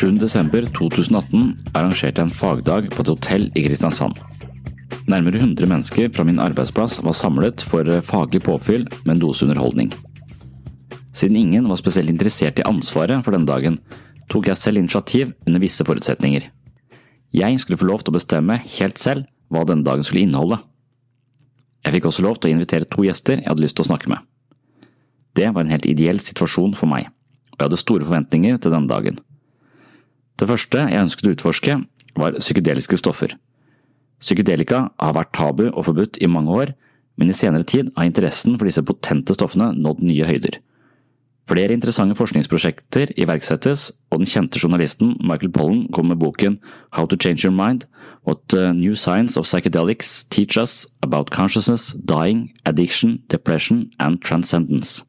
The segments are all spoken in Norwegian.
Desember 2018 arrangerte jeg en fagdag på et hotell i Kristiansand. Nærmere 100 mennesker fra min arbeidsplass var samlet for faglig påfyll med en dose underholdning. Siden ingen var spesielt interessert i ansvaret for denne dagen, tok jeg selv initiativ under visse forutsetninger. Jeg skulle få lov til å bestemme helt selv hva denne dagen skulle inneholde. Jeg fikk også lov til å invitere to gjester jeg hadde lyst til å snakke med. Det var en helt ideell situasjon for meg, og jeg hadde store forventninger til denne dagen. Det første jeg ønsket å utforske, var psykedeliske stoffer. Psykedelika har vært tabu og forbudt i mange år, men i senere tid har interessen for disse potente stoffene nådd nye høyder. Flere interessante forskningsprosjekter iverksettes, og den kjente journalisten Michael Pollen kom med boken How to Change Your Mind – What New Science of Psychedelics Teach Us About Consciousness, Dying, Addiction, Depression and Transcendence.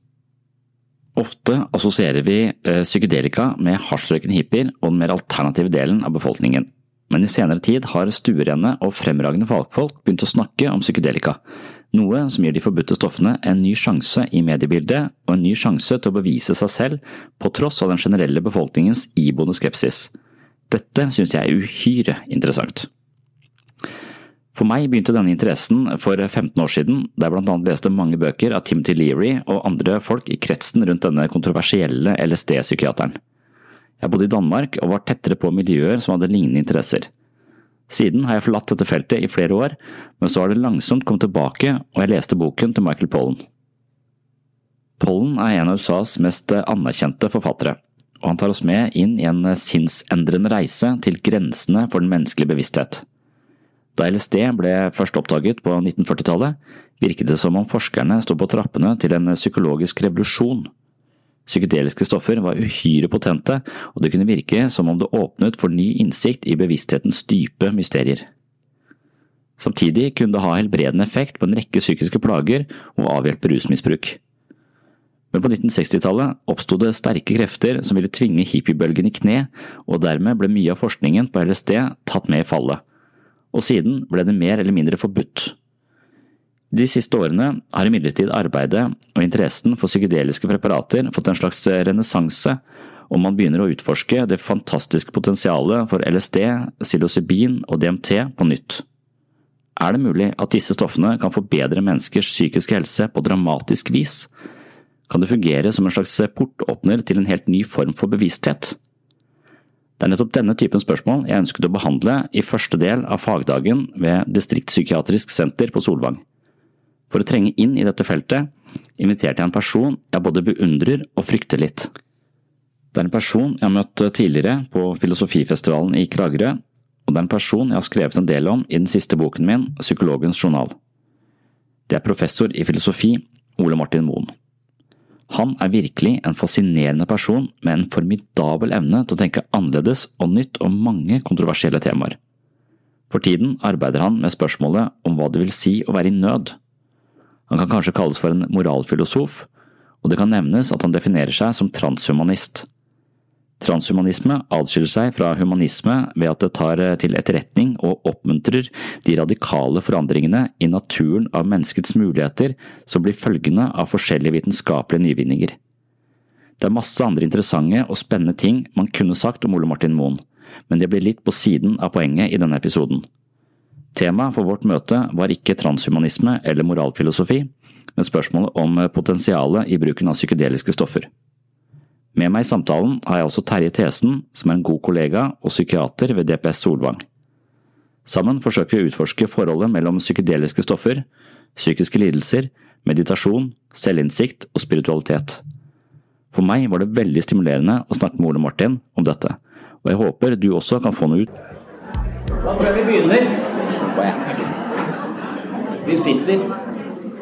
Ofte assosierer vi psykedelika med hasjrøykende hippier og den mer alternative delen av befolkningen, men i senere tid har stuerene og fremragende fagfolk begynt å snakke om psykedelika, noe som gir de forbudte stoffene en ny sjanse i mediebildet og en ny sjanse til å bevise seg selv på tross av den generelle befolkningens iboende skepsis. Dette synes jeg er uhyre interessant. For meg begynte denne interessen for 15 år siden, da jeg blant annet leste mange bøker av Timothy Leary og andre folk i kretsen rundt denne kontroversielle LSD-psykiateren. Jeg bodde i Danmark og var tettere på miljøer som hadde lignende interesser. Siden har jeg forlatt dette feltet i flere år, men så har det langsomt kommet tilbake og jeg leste boken til Michael Pollen. Pollen er en av USAs mest anerkjente forfattere, og han tar oss med inn i en sinnsendrende reise til grensene for den menneskelige bevissthet. Da LSD ble først oppdaget på 1940-tallet, virket det som om forskerne sto på trappene til en psykologisk revolusjon. Psykedeliske stoffer var uhyre potente, og det kunne virke som om det åpnet for ny innsikt i bevissthetens dype mysterier. Samtidig kunne det ha helbredende effekt på en rekke psykiske plager og avhjelpe rusmisbruk. Men på 1960-tallet oppsto det sterke krefter som ville tvinge hippiebølgen i kne, og dermed ble mye av forskningen på LSD tatt med i fallet, og siden ble det mer eller mindre forbudt. De siste årene har imidlertid arbeidet og interessen for psykedeliske preparater fått en slags renessanse, og man begynner å utforske det fantastiske potensialet for LSD, psilocybin og DMT på nytt. Er det mulig at disse stoffene kan forbedre menneskers psykiske helse på dramatisk vis? Kan det fungere som en slags portåpner til en helt ny form for bevissthet? Det er nettopp denne typen spørsmål jeg ønsket å behandle i første del av fagdagen ved Distriktspsykiatrisk senter på Solvang. For å trenge inn i dette feltet inviterte jeg en person jeg både beundrer og frykter litt. Det er en person jeg har møtt tidligere på Filosofifestivalen i Kragerø, og det er en person jeg har skrevet en del om i den siste boken min, Psykologens journal. Det er professor i filosofi, Ole Martin Moen. Han er virkelig en fascinerende person med en formidabel evne til å tenke annerledes og nytt om mange kontroversielle temaer. For tiden arbeider han med spørsmålet om hva det vil si å være i nød. Han kan kanskje kalles for en moralfilosof, og det kan nevnes at han definerer seg som transhumanist. Transhumanisme adskiller seg fra humanisme ved at det tar eh, til etterretning og oppmuntrer de radikale forandringene i naturen av menneskets muligheter som blir følgende av forskjellige vitenskapelige nyvinninger. Det er masse andre interessante og spennende ting man kunne sagt om Ole Martin Moen, men det blir litt på siden av poenget i denne episoden. Temaet for vårt møte var ikke transhumanisme eller moralfilosofi, men spørsmålet om potensialet i bruken av psykedeliske stoffer. Med meg i samtalen har jeg også Terje Thesen, som er en god kollega og psykiater ved DPS Solvang. Sammen forsøker vi å utforske forholdet mellom psykedeliske stoffer, psykiske lidelser, meditasjon, selvinnsikt og spiritualitet. For meg var det veldig stimulerende å snakke med Ole Martin om dette, og jeg håper du også kan få noe ut. Da tror jeg vi begynner. Vi sitter.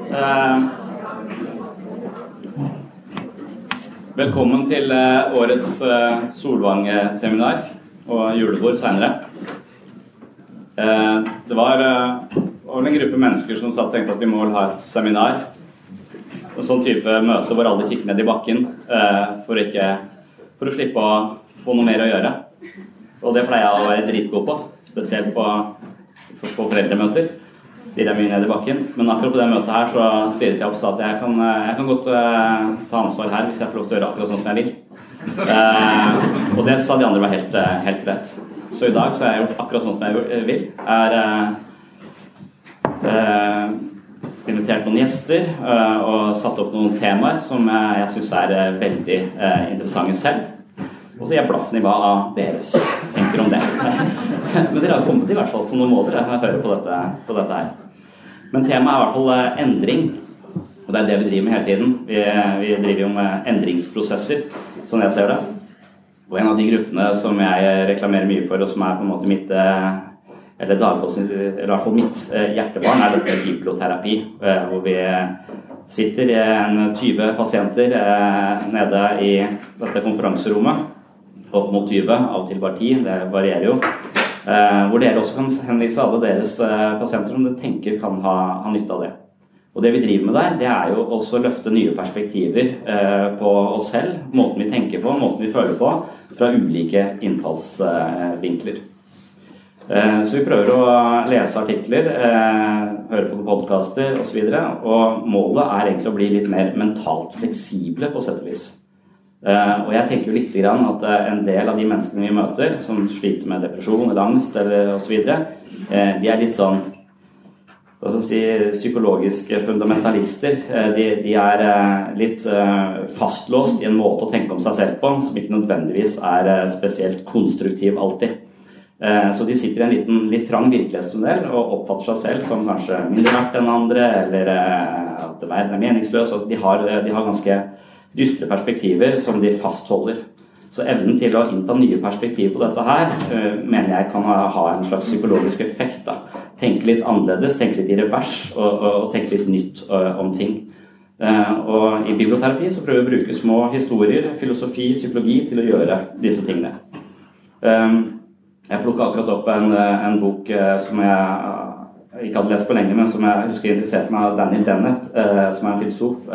Uh, Velkommen til eh, årets eh, Solvang-seminar og julebord seinere. Eh, det var, en gruppe mennesker som satt og tenkte at vi må ha et seminar. En sånn type møte hvor alle kikker ned i bakken for, ikke, for å slippe å få noe mer å gjøre. Og det pleier jeg å være dritgod på, spesielt på, på foreldremøter stirrer jeg mye ned i bakken. Men akkurat på det møtet her så stirret jeg opp og sa at jeg kan, eh, jeg kan godt uh, ta ansvar her hvis jeg får lov til å gjøre akkurat sånn som jeg vil. Uh, og det sa de andre var helt, uh, helt greit. Så i dag så har jeg gjort akkurat sånn som jeg vil. Er invitert noen gjester og satt opp noen temaer som jeg, syns er veldig interessante selv. Og så gir jeg blaffen i hva dere tenker om det. Men dere har kommet i hvert fall, så nå når jeg hører på dette, på dette her. Men temaet er i hvert fall eh, endring. Og det er det vi driver med hele tiden. Vi, vi driver jo med endringsprosesser, sånn jeg ser det. Og en av de gruppene som jeg reklamerer mye for, og som er på en måte mitt eh, eller eller i hvert fall mitt eh, hjertebarn, er dette biblioterapi. Hvor vi sitter i en 20 pasienter nede i dette konferanserommet. Opp mot 20, av og til bare 10, det varierer jo. Eh, hvor dere også kan henvise alle deres eh, pasienter som dere tenker kan ha, ha, nytte av det. Og Det vi driver med der, det er jo også å løfte nye perspektiver eh, på oss selv. Måten vi tenker på, måten vi føler på, fra ulike innfallsvinkler. Så vi prøver å lese artikler, høre på podkaster osv. Og, så og målet er egentlig å bli litt mer mentalt fleksible, på sett og vis. Uh, og jeg tenker jo litt at uh, en del av de menneskene vi møter som sliter med depresjon eller angst eller osv., eh, de er litt sånn si, psykologiske fundamentalister. De, de, er litt fastlåst i en måte å tenke om seg selv på som ikke nødvendigvis er spesielt konstruktiv alltid. Så de sitter i en liten, litt trang virkelighetstunnel og oppfatter seg selv som kanskje mindre verdt enn andre, eller at verden er meningsløs. Altså de, har, de har ganske dystre perspektiver som de fastholder. Så evnen til å innta nye perspektiver på dette her uh, mener jeg kan ha, en slags psykologisk effekt. da. Tenke litt annerledes, tenke litt i revers og, og, og tenke litt nytt uh, om ting. Uh, og I biblioterapi så prøver vi å bruke små historier, filosofi, psykologi til å gjøre disse tingene. Um, jeg plukka akkurat opp en, en bok som jeg ikke hadde lest på lenge, men som jeg husker interesserte meg av Daniel Dennett, som er en filosof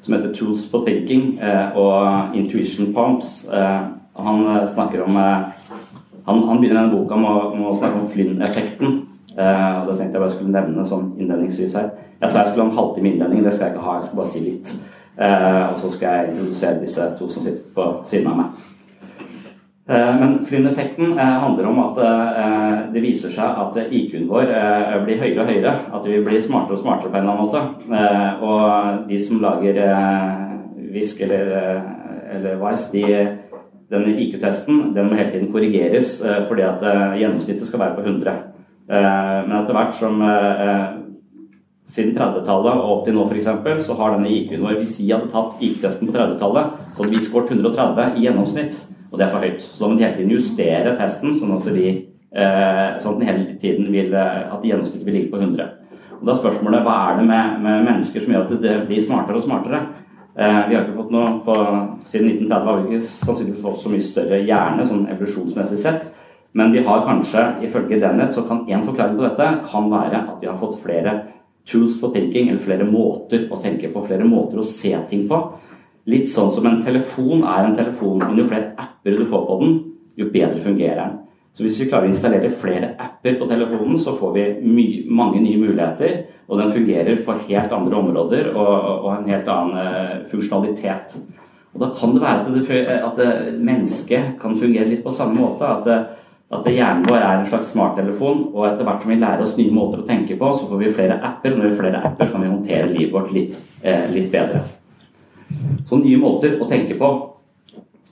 som heter 'Tools for Thinking' eh, og 'Intuition Pumps'. Eh, han eh, snakker om han, han begynner denne boka med å, med å snakke om Flynn-effekten. og Det tenkte jeg bare skulle nevne sånn innledningsvis her. Jeg sa jeg skulle ha en halvtime innledning, det skal jeg ikke ha. Jeg skal bare si litt. og så skal jeg introdusere disse to som sitter på siden av meg. Eh, men Flynn-effekten eh, handler om at eh, det viser seg at IQ-en vår blir høyere og høyere. At vi blir smartere og smartere på en eller annen måte. Og de som lager Wisk eller, eller Wise, de, denne IQ-testen den må hele tiden korrigeres fordi at gjennomsnittet skal være på 100. Men etter hvert som siden 30-tallet og opp til nå f.eks., så har denne IQ-en vår Hvis vi hadde tatt IQ-testen på 30-tallet, så hadde vi skåret 130 i gjennomsnitt. Og det er for høyt. Så da må de hele tiden justere testen, sånn at, vi, eh, sånn at den hele tiden vil, eh, at gjennomsnittet vil ligge på 100. Og Da er spørsmålet hva er det med, med mennesker som gjør at det blir smartere og smartere? Eh, vi har ikke fått noe på, Siden 1930 har vi ikke sannsynligvis fått så mye større hjerne, sånn evolusjonsmessig sett. Men vi har kanskje, ifølge Dennett, så kan én forklaring på dette kan være at vi har fått flere tools for thinking, eller flere måter å tenke på, flere måter å se ting på. Litt sånn som en telefon er en telefon, men jo flere apper du får på den, jo bedre fungerer den. Så hvis vi klarer å installere flere apper på telefonen, så får vi mange nye muligheter. Og den fungerer på helt andre områder og, og en helt annen uh, funksjonalitet. Og da kan det være at, det, at det, mennesket kan fungere litt på samme måte. At det, at hjernen vår er en slags smarttelefon, og etter hvert som vi lærer oss nye måter å tenke på, så får vi flere apper. Og når vi har flere apper, så kan vi håndtere livet vårt litt, eh, litt bedre. Så nye måter å tenke på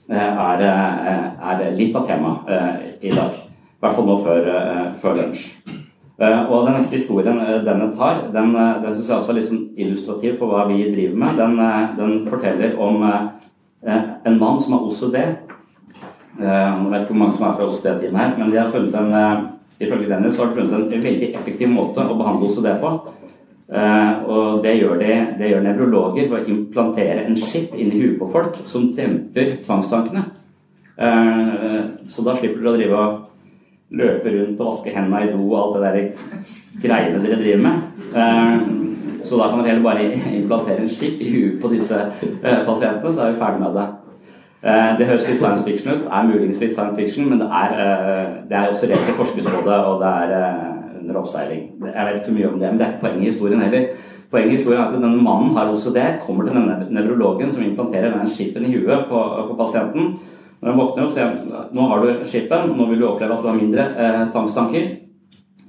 eh, er, eh, er, litt av temaet eh, i dag. I hvert fall nå før, før lunsj. Og den neste historien denne tar, den, den syns jeg også er sånn illustrativ for hva vi driver med. Den, den forteller om en mann som har OCD jeg vet ikke hvor mange som er fra OCD-teamet her, men de har funnet en, ifølge Dennis har de funnet en veldig effektiv måte å behandle OCD på. Eh, og det gjør, de, det gjør nevrologer ved å implantere en chip i huet på folk som demper tvangstankene. Så da slipper dere å drive og løpe rundt og vaske hendene i do og alt det der greiene dere driver med. Så da kan dere heller bare implantere en chip i huet på disse pasientene, så er vi ferdig med det. Eh, det høres litt science fiction ut, er muligens litt science fiction, men det er, eh, det er også rett til forskes og det er eh, under oppseiling. Jeg vet ikke så mye om det, men det er ikke poenget i historien heller. Poenget i historien er at denne mannen har det, kommer til denne nevrologen som implanterer den chipen i huet på, på pasienten. Når han våkner opp, sier han nå har du chipen, nå vil du oppleve at du har mindre eh, tvangstanker.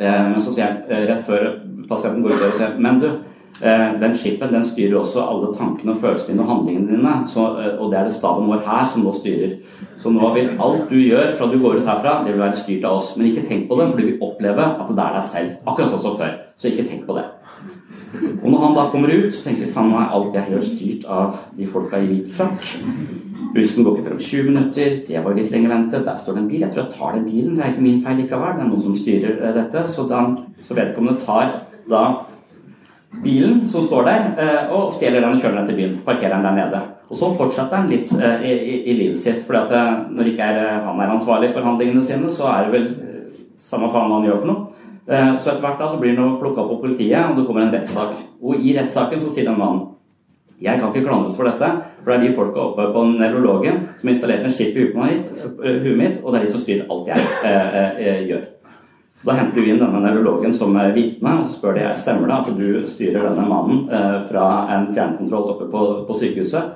Eh, men så sier han rett før pasienten går ut og sier men du, Eh, den chipen den styrer også alle tankene og følelsene dine og handlingene dine. Så, eh, og det er det staben vår her som nå styrer. Så nå vil alt du gjør fra du går ut herfra, det vil være styrt av oss. Men ikke tenk på det, for du vil oppleve at det er deg selv. Akkurat sånn som før. Så ikke tenk på det. Og når han da kommer ut, så tenker faen, er alt jeg gjør, styrt av de folka i hvit frakk. Bussen går ikke frem 20 minutter, det var litt lenger ventet, Der står det en bil. Jeg tror jeg tar den bilen. Det er ikke min feil likevel. Det er noen som styrer eh, dette. Så, da, så vedkommende tar da bilen som står der, eh, og stjeler den og kjører den til byen. Parkerer den der nede. Og så fortsetter han litt eh, i, i, i livet sitt. For eh, når ikke er, han er ansvarlig for handlingene sine, så er det vel samme faen hva han gjør for noe. Så etter hvert da så blir han plukka opp på politiet, og det kommer en rettssak. Og i rettssaken så sier den mannen jeg kan ikke klandres for dette, for det er de folka oppe på nevrologen som har installert en chip i huet mitt, og det er de som styrer alt jeg eh, gjør. Da henter du inn denne nevrologen som er vitne, og så spør de stemmer det at du styrer denne mannen eh, fra en fjernkontroll oppe på, på, sykehuset.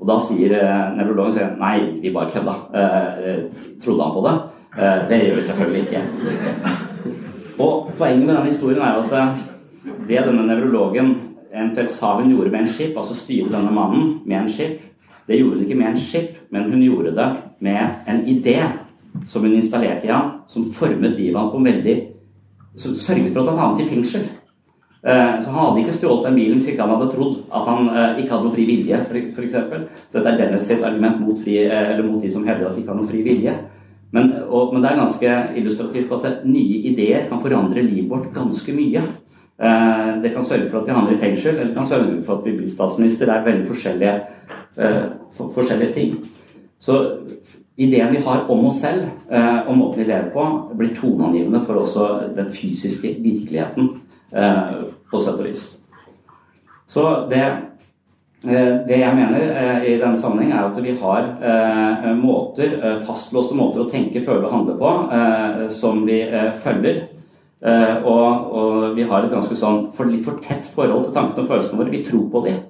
Og da sier eh, nevrologen sier, nei, vi bare kødda. Eh, trodde han på det? Eh, det gjør vi selvfølgelig ikke. Og Poenget med denne historien er at eh, det denne nevrologen eventuelt sa hun gjorde med en skip, altså styre denne mannen med en skip, det gjorde hun ikke med en skip, men hun gjorde det med en idé som hun installerte i ham, som formet livet hans på veldig Som sørget for at han havnet i fengsel. Eh, så han hadde ikke stjålet den bilen hvis ikke han hadde trodd at han eh, ikke hadde noe fri vilje, f.eks. Så dette er Dennis sitt argument mot, fri, eh, mot, de som hevder at de ikke har noe fri vilje. Men, og, men, det er ganske illustrativt på at nye ideer kan forandre livet vårt ganske mye. Det kan sørge for at vi havner i fengsel, eller det kan sørge for at vi blir statsminister. Det er veldig forskjellige, forskjellige ting. Så ideen vi har om oss selv eh, og måten vi lever på, blir toneangivende for også den fysiske virkeligheten, eh, på sett og vis. Så det, eh, det jeg mener i denne sammenheng, er at vi har måter, fastlåste måter å tenke, føle og handle på som vi følger. Og, og, vi har et ganske sånn litt for tett forhold til tankene og følelsene våre. Vi tror på dem.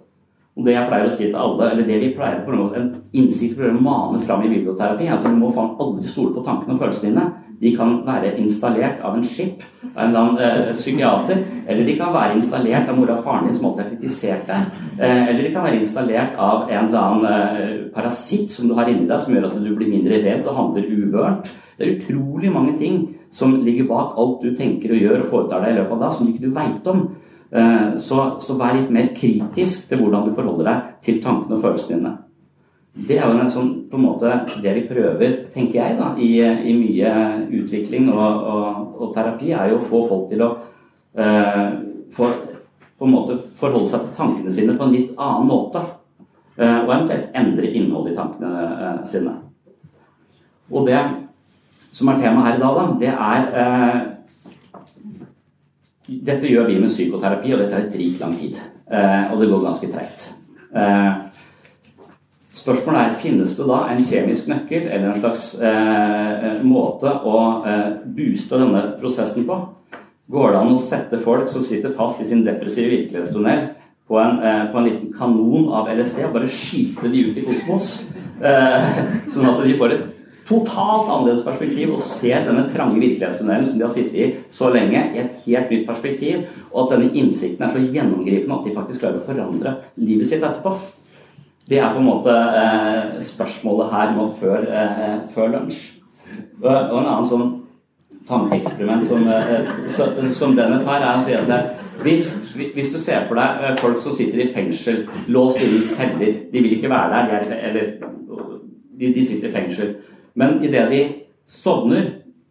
Og det jeg pleier å si til alle, eller det vi pleier på en innsikt prøver å mane fram i biblioterapi, er at du må faen aldri stole på tankene og følelsene dine. De kan være installert av en skip, av en eller annen eh, psykiater, eller de kan være installert av mora og faren din som alltid har kritisert deg, eh, eller de kan være installert av en eller annen eh, parasitt som du har inni deg, som gjør at du blir mindre redd og handler uvørt. Det er utrolig mange ting som ligger bak alt du tenker og gjør og foretar deg i løpet av da, som ikke du veit om. Eh, så, så, vær litt mer kritisk til hvordan du forholder deg til tankene og følelsene dine. Det er jo en sånn, på en måte det vi prøver, tenker jeg, da, i, i mye utvikling og, og, og, terapi, er jo å få folk til å uh, for, på en måte forholde seg til tankene sine på en litt annen måte. Uh, og eventuelt endre innholdet i tankene uh, sine. Og det som er temaet her i dag, da, det er Dette gjør vi med psykoterapi, og det tar dritlang tid. og det går ganske treigt. Spørsmålet er finnes det da en kjemisk nøkkel eller en slags eh, måte å eh, booste denne prosessen på? Går det an å sette folk som sitter fast i sin depressive virkelighetstunnel på en, eh, på en liten kanon av LSD og bare skyte de ut i kosmos? Eh, sånn at de får et totalt annerledes perspektiv og ser denne trange virkelighetstunnelen som de har sittet i så lenge, i et helt nytt perspektiv, og at denne innsikten er så gjennomgripende at de faktisk klarer å forandre livet sitt etterpå. Det er på en måte eh, spørsmålet her nå før, eh, før lunsj. Og, og, en annen sånn tankeeksperiment som, eh, som denne tar, er å si at hvis, hvis, du ser for deg eh, folk som sitter i fengsel, låst inne i celler De vil ikke være der, de, er, eller, de, de sitter i fengsel. Men idet de sovner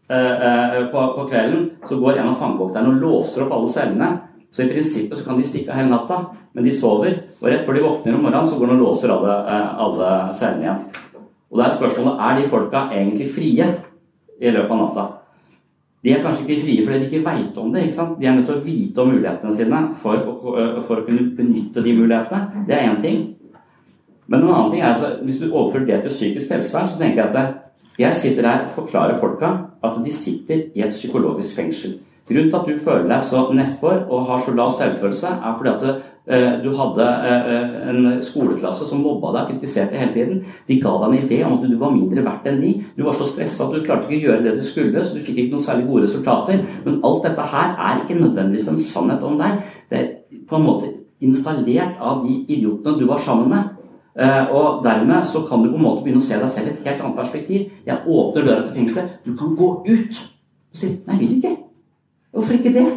eh, eh, på, på, kvelden, så går en av fangevokterne og låser opp alle cellene. Så i prinsippet så kan de stikke av hele natta, men de sover. Og rett før de våkner om morgenen, så går de og låser alle, eh, alle cellene igjen. Og da er spørsmålet er de folka egentlig frie i løpet av natta. De er kanskje ikke frie fordi de ikke veit om det. ikke sant? De er nødt til å vite om mulighetene sine for for å kunne benytte de mulighetene. Det er én ting. Men en annen ting er altså, hvis du overfører det til psykisk helsevern, så tenker jeg at jeg sitter der og forklarer folka at de sitter i et psykologisk fengsel. Grunnen til at du føler deg så nedfor og har så lav selvfølelse, er fordi at uh, du hadde uh, en skoleklasse som mobba deg og kritiserte hele tiden. De ga deg en idé om at du var mindre verdt enn de. Du var så stressa at du klarte ikke å gjøre det du skulle, så du fikk ikke noen særlig gode resultater. Men alt dette her er ikke nødvendigvis en sannhet om deg. Det er på en måte installert av de idiotene du var sammen med. Uh, og dermed så kan du på en måte begynne å se deg selv i et helt annet perspektiv. Jeg åpner døra til fengselet. Du kan gå ut og si 'nei, jeg vil ikke'. Hvorfor ikke det?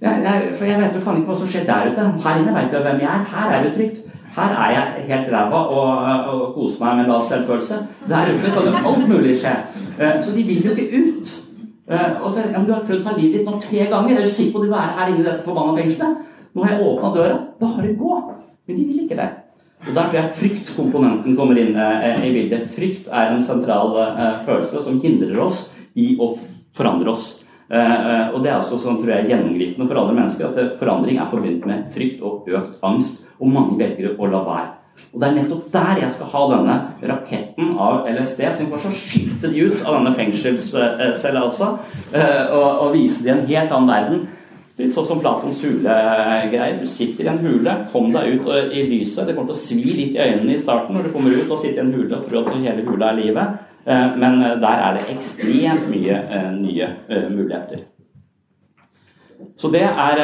Jeg, jeg, for jeg vet jo faen ikke hva som skjer der ute. Her inne vet jeg hvem jeg er. Her er det trygt. Her er jeg helt ræva og, og koser meg med lav selvfølelse. Der ute kan jo alt mulig skje. Eh, så de vil jo ikke ut. Eh, og så, ja, Du har prøvd å ta livet ditt nå tre ganger. Er du sikker på at du være her inne i dette forbanna fengselet? Nå har jeg åpna døra. Bare gå. Men de vil ikke det. Og Der tror jeg fryktkomponenten kommer inn eh, i bildet. Frykt er en sentral følelse som hindrer oss i å forandre oss. Eh, eh, og det er også sånn, tror jeg, gjennomgripende for alle mennesker at eh, forandring er forbundet med frykt og økt angst. Og mange velger å la være. Og Det er nettopp der jeg skal ha denne raketten av LSD, som kanskje så skyte de ut av denne fengselscella også, og, og vise dem en helt annen verden. Litt sånn som Platons hule-greier. Du sitter i en hule, kom deg ut i lyset. Det kommer til å svi litt i øynene i starten når du kommer ut og sitter i en hule og tror at hele hula er livet. Eh, men eh, der er det ekstremt mye eh, nye muligheter. Så det er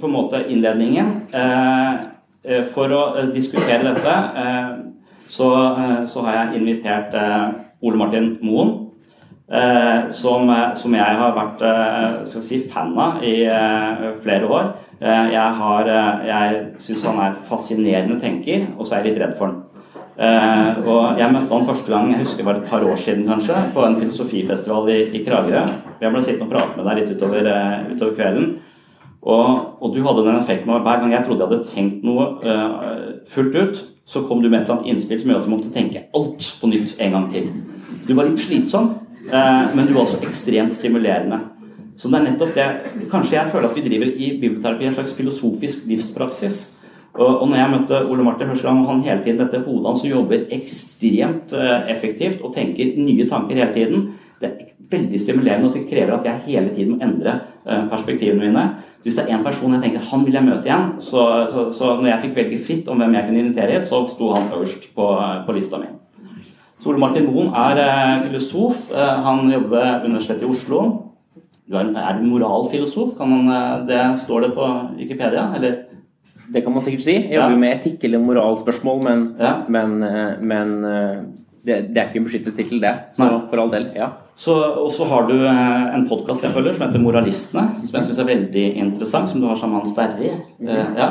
på en måte innledningen. For å diskutere dette så, har jeg invitert Ole Martin Moen. Som, som, jeg har vært skal si, fan av i flere år. Jeg, har, jeg syns han er fascinerende tenker, og så er jeg litt redd for han. Og Jeg møtte han første gang jeg husker det var et par år siden kanskje, på en filosofifestival i, i Kragerø. Jeg ble sittende og prate med deg litt utover, utover kvelden. Og, og, du hadde den effekten av hver gang jeg trodde jeg hadde tenkt noe fullt ut, så kom du med et eller annet innspill som gjorde at du måtte tenke alt på nytt en gang til. Du var litt slitsom, men du var også ekstremt stimulerende. Så det er nettopp det Kanskje jeg føler at vi driver i biblioterapi en slags filosofisk livspraksis og, når jeg møtte Ole Martin første gang, han hele tiden dette hodet hans jobber ekstremt eh, effektivt og tenker nye tanker hele tiden. Det er veldig stimulerende, og det krever at jeg hele tiden må endre eh, perspektivene mine. Hvis det er én person jeg tenker han vil jeg møte igjen, så, så, så, når jeg fikk velge fritt om hvem jeg kunne invitere, så sto han øverst på, på lista mi. Ole Martin Moen er eh, filosof. Han jobber ved Universitetet i Oslo. Er du moralfilosof? Kan man, det står det på Wikipedia? Eller det kan man sikkert si. Jeg jobber jo med etikk eller moralspørsmål, men, ja. men, eh, men, eh, det, det, er ikke en beskyttet tittel, det. Så Nei. for all del, ja. Så, og så har du eh, en podkast jeg følger som heter Moralistene, som jeg syns er veldig interessant, som du har sammen med Sterri. Mm -hmm. ja.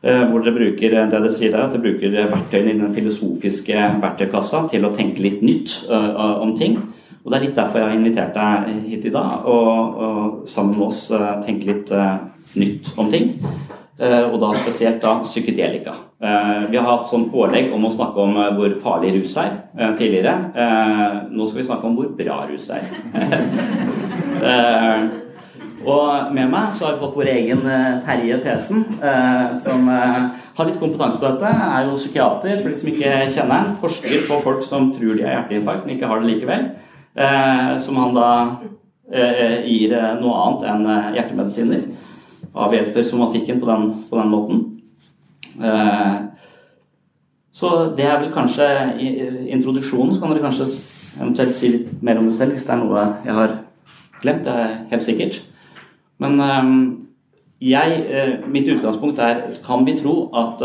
Hvor dere bruker det dere sier der, at dere bruker verktøyene i den filosofiske verktøykassa til å tenke litt nytt om ting. Og Det er litt derfor jeg har invitert deg hit i dag, og, og sammen med oss tenke litt nytt om ting. Eh, og da spesielt da psykedelika. Eh, vi har hatt sånn pålegg om å snakke om eh, hvor farlig rus er tidligere. Nå skal vi snakke om hvor bra rus er. Og med meg så har vi fått vår egen Terje Thesen, som har litt kompetanse på dette. Er jo psykiater, for de som ikke kjenner ham. Forsker på folk som tror de har hjerteinfarkt, men ikke har det likevel. Som han da gir noe annet enn hjertemedisiner avhjelper somatikken på den, på den måten. Eh, så det er vel kanskje i introduksjonen. Så kan dere kanskje eventuelt si litt mer om det selv hvis det er noe jeg har glemt. Det er helt sikkert. Men eh, jeg, eh, mitt utgangspunkt er kan vi tro at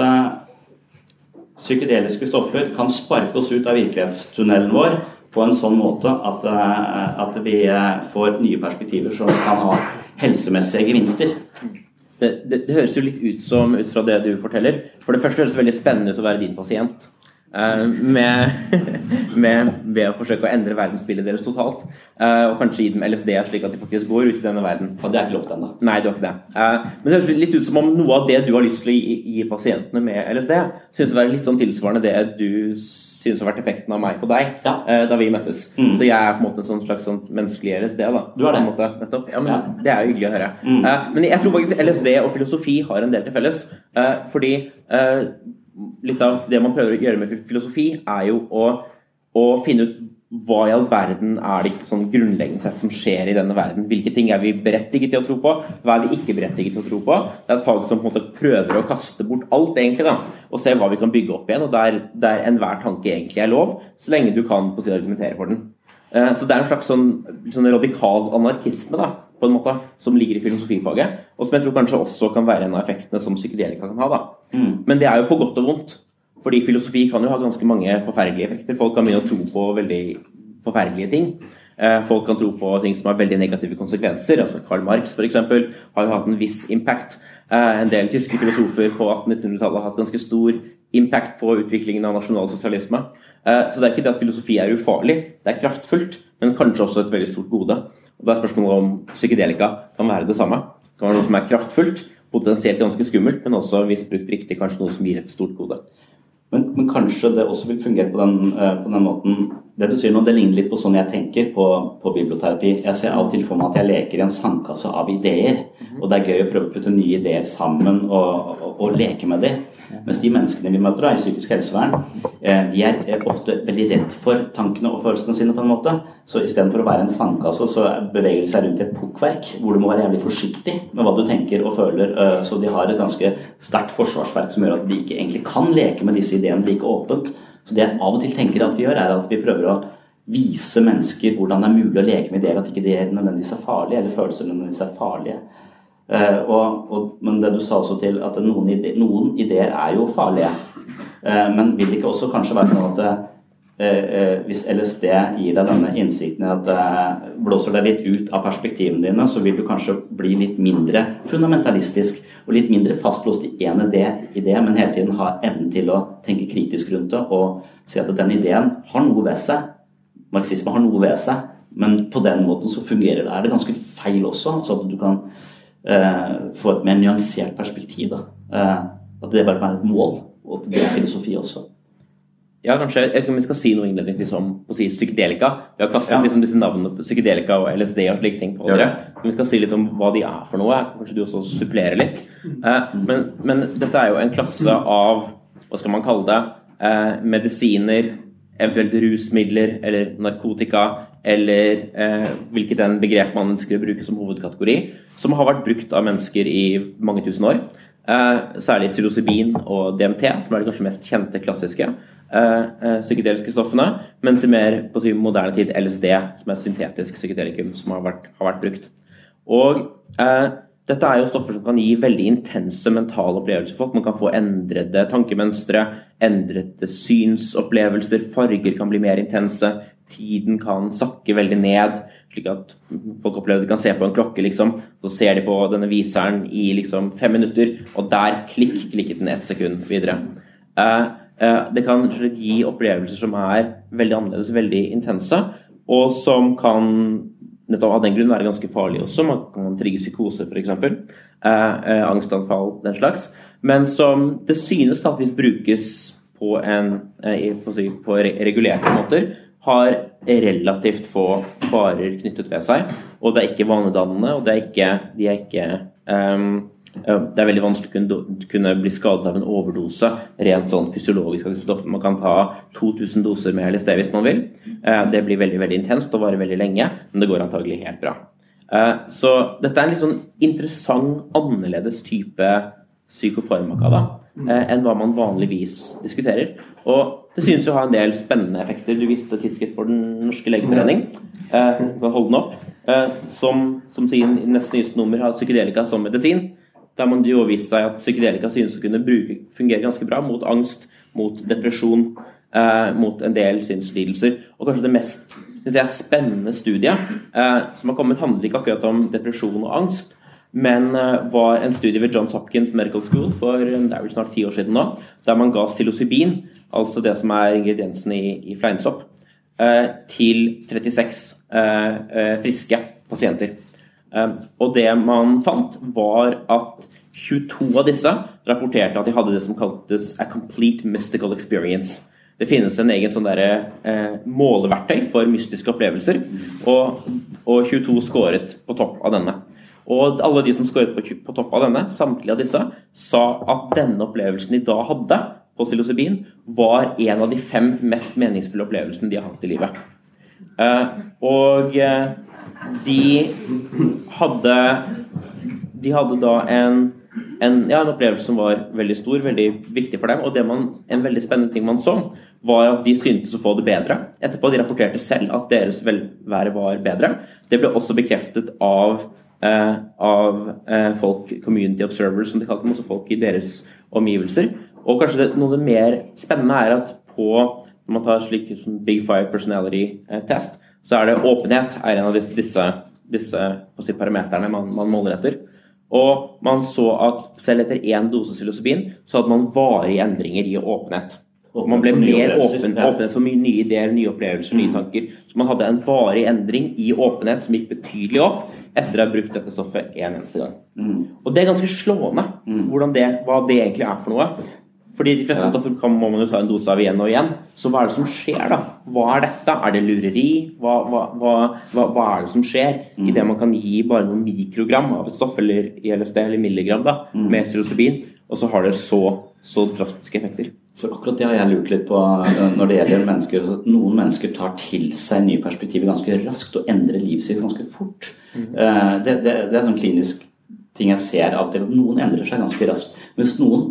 psykedeliske stoffer kan sparke oss ut av virkelighetstunnelen vår på en sånn måte at, at vi får nye perspektiver som kan ha helsemessige gevinster. Det, det, det, høres jo litt ut som, ut fra det du forteller For det første høres det veldig spennende ut å være din pasient. Uh, med, med, ved å forsøke å endre verdensbildet deres totalt. Uh, og kanskje gi dem LSD slik at de faktisk går ut i denne verden. Og det er ikke lov til ennå. Nei, det var ikke det. Uh, men det høres litt ut som om noe av det du har lyst til å gi, gi pasientene med LSD, synes å være litt sånn tilsvarende det du synes har vært effekten av meg på deg ja. da vi møttes. Mm. Så jeg er på en måte en sånn slags sånn menneskelig LSD. da. Du er det? Måte, ja, men ja. Det er jo hyggelig å høre. Mm. Men jeg tror faktisk LSD og filosofi har en del til felles. Fordi litt av det man prøver å gjøre med filosofi, er jo å, å finne ut hva i all verden er det sånn grunnleggende sett som skjer i denne verden? Hvilke ting er vi berettiget til å tro på? Hva er vi ikke berettiget til å tro på? Det er et fag som på en måte prøver å kaste bort alt, egentlig, da, og se hva vi kan bygge opp igjen. og Der, der enhver tanke egentlig er lov, så lenge du kan på si, argumentere for den. Eh, så det er en slags sånn, sånn radikal anarkisme da, på en måte, som ligger i filosofifaget, og som jeg tror kanskje også kan være en av effektene som psykedelika kan ha. da. Mm. Men det er jo på godt og vondt. Fordi filosofi kan jo ha ganske mange forferdelige effekter. Folk kan begynne å tro på veldig forferdelige ting. Eh, folk kan tro på ting som har veldig negative konsekvenser. altså Karl Marx for eksempel, har jo hatt en viss impact. Eh, en del tyske filosofer på 1800-tallet har hatt ganske stor impact på utviklingen av nasjonalsosialisme. sosialisme så det er ikke det at filosofi er ufarlig, det er kraftfullt, men kanskje også et veldig stort gode. Og Da er spørsmålet om psykedelika kan være det samme. Det kan være noe som er kraftfullt, potensielt ganske skummelt, men også hvis brukt riktig kanskje noe som gir et stort gode. Men, men, kanskje det også vil fungere på den, uh, på den, måten Det du sier nå, det ligner litt på sånn jeg tenker på, på biblioterapi. Jeg ser av og til for meg at jeg leker i en sandkasse av ideer. Mhm. Og det er gøy å prøve å putte nye ideer sammen og, og, og leke med dem. Mens de menneskene vi møter da, i psykisk helsevern, eh, de er ofte veldig redd for tankene og følelsene sine. på en måte. Så istedenfor å være en sandkasse, så beveger de seg rundt i et pukkverk hvor du må være jævlig forsiktig med hva du tenker og føler. Eh, så de har et ganske sterkt forsvarsverk som gjør at de ikke egentlig kan leke med disse ideene like åpent. Så det jeg av og til tenker at vi gjør, er at vi prøver å vise mennesker hvordan det er mulig å leke med ideer, at ikke det nødvendigvis er farlige, eller følelser nødvendigvis er farlige. Uh, og, og, men det du sa også til at noen, ide noen ideer er jo farlige. Uh, men vil det ikke også kanskje være sånn at uh, hvis LSD gir deg denne innsikten at blåser deg litt ut av perspektivene dine, så vil du kanskje bli litt mindre fundamentalistisk og litt mindre fastlåst i én idé, men hele tiden ha evnen til å tenke kritisk rundt det og si at den ideen har noe ved seg. Marxisme har noe ved seg, men på den måten så fungerer det. Er det ganske feil også? så at du kan eh, få et mer nyansert perspektiv. Eh, at det bare være et mål, og at det er filosofi også. Ja, kanskje, Jeg vet ikke om vi skal si noe innledningsvis om si psykedelika. Vi har kastet ja. liksom disse navnene på psykedelika og LSD og slike ting på dere. Men vi skal si litt om hva de er for noe. Kanskje du også supplerer litt. Eh, men, men, dette er jo en klasse av hva skal man kalle det, eh, medisiner, eventuelt rusmidler eller narkotika eller eh, hvilket en begrep man ønsker å bruke som hovedkategori, som har vært brukt av mennesker i mange tusen år. Eh, særlig psilocybin og DMT, som er de kanskje mest kjente klassiske psykedeliske stoffene. Mens i mer på si, moderne tid LSD, som er syntetisk psykedelikum, som har vært, har vært brukt. Og eh, dette er jo stoffer som kan gi veldig intense mentale opplevelser for folk. Man kan få endrede tankemønstre, endrede synsopplevelser, farger kan bli mer intense, tiden kan sakke veldig ned. Slik at folk opplever at de kan se på en klokke, liksom. Så ser de på denne viseren i liksom fem minutter, og der klikk, klikket den ett sekund videre. Uh, det kan gi opplevelser som er veldig annerledes, veldig intense, og som kan nettopp av den grunn være ganske farlige også. Man kan trigge psykose, f.eks. Eh, eh, angstanfall, den slags. Men som det synes hvis brukes på, en, eh, si, på regulerte måter, har relativt få farer knyttet ved seg. Og det er ikke vanedannende, og er ikke, de er ikke um, det er veldig vanskelig å kunne, bli skadet av en overdose rent sånn fysiologisk. Man kan ta 2000 doser med LSD hvis man vil. Eh, det blir veldig veldig intenst og varer veldig lenge, men det går antagelig helt bra. Eh, så dette er en litt sånn interessant, annerledes type psykofarmaka da, eh, enn hva man vanligvis diskuterer. Og det synes å ha en del spennende effekter. Du viste tidsskrift for Den norske legeforening. Du kan den opp. Som, som i neste nyeste nummer har psykedelika som medisin der man jo vist seg at psykedelika synes å kunne bruke, fungere ganske bra mot angst, mot depresjon, eh, mot en del synslidelser. Og kanskje det mest jeg, spennende studiet eh, som har kommet, handler ikke akkurat om depresjon og angst, men eh, var en studie ved Johns Hopkins Medical School for det er vel snart ti år siden nå, der man ga psilocybin, altså det som er ingrediensen i, i fleinsopp, eh, til 36 eh, eh, friske pasienter. Ehm, og det man fant, var at 22 av disse rapporterte at de hadde det som kaltes a complete mystical experience. Det finnes en egen sånn der, eh, måleverktøy for mystiske opplevelser, og, og, 22 skåret på topp av denne. Og alle de som skåret på, på, topp av denne, samtlige av disse, sa at denne opplevelsen de da hadde på psilocybin, var en av de fem mest meningsfulle opplevelsene de har hatt i livet. Eh, og eh, de hadde De hadde da en, en, ja, en, opplevelse som var veldig stor, veldig viktig for dem. Og man, en veldig spennende ting man så, var at de syntes å få det bedre. Etterpå de rapporterte selv at deres velvære var bedre. Det ble også bekreftet av, eh, av eh, folk, community observers, som de kalte dem, altså folk i deres omgivelser. Og kanskje det, noe av det mer spennende er at på når man tar slik Big Five personality eh, test, så er det åpenhet er en av disse, disse si, parameterne man, man, måler etter. Og man så at selv etter én dose psilocybin så hadde man varige endringer i åpenhet. Og man ble mer åpen, åpenhet for nye ideer, nye opplevelser, nye mm. tanker. Så man hadde en varig endring i åpenhet som gikk betydelig opp etter å ha brukt dette stoffet en eneste gang. Mm. Og det er ganske slående mm. det, hva det egentlig er for noe. Fordi de fleste stoffer kan, må man jo ta en dose av igjen og igjen. Så hva er det som skjer, da? Hva er dette? Er det lureri? Hva, hva, hva, hva er det som skjer mm. det man kan gi bare noen mikrogram av et stoff, eller i LSD, eller milligram, da, mm. med psilocybin, og så har det så, så drastiske effekter? For akkurat det har jeg lurt litt på eh, når det gjelder mennesker. Altså, noen mennesker tar til seg nye perspektiver ganske raskt og endrer livet sitt ganske fort. Mm. Eh, det, det, det, er en sånn klinisk ting jeg ser av og til. Noen endrer seg ganske raskt. Mens noen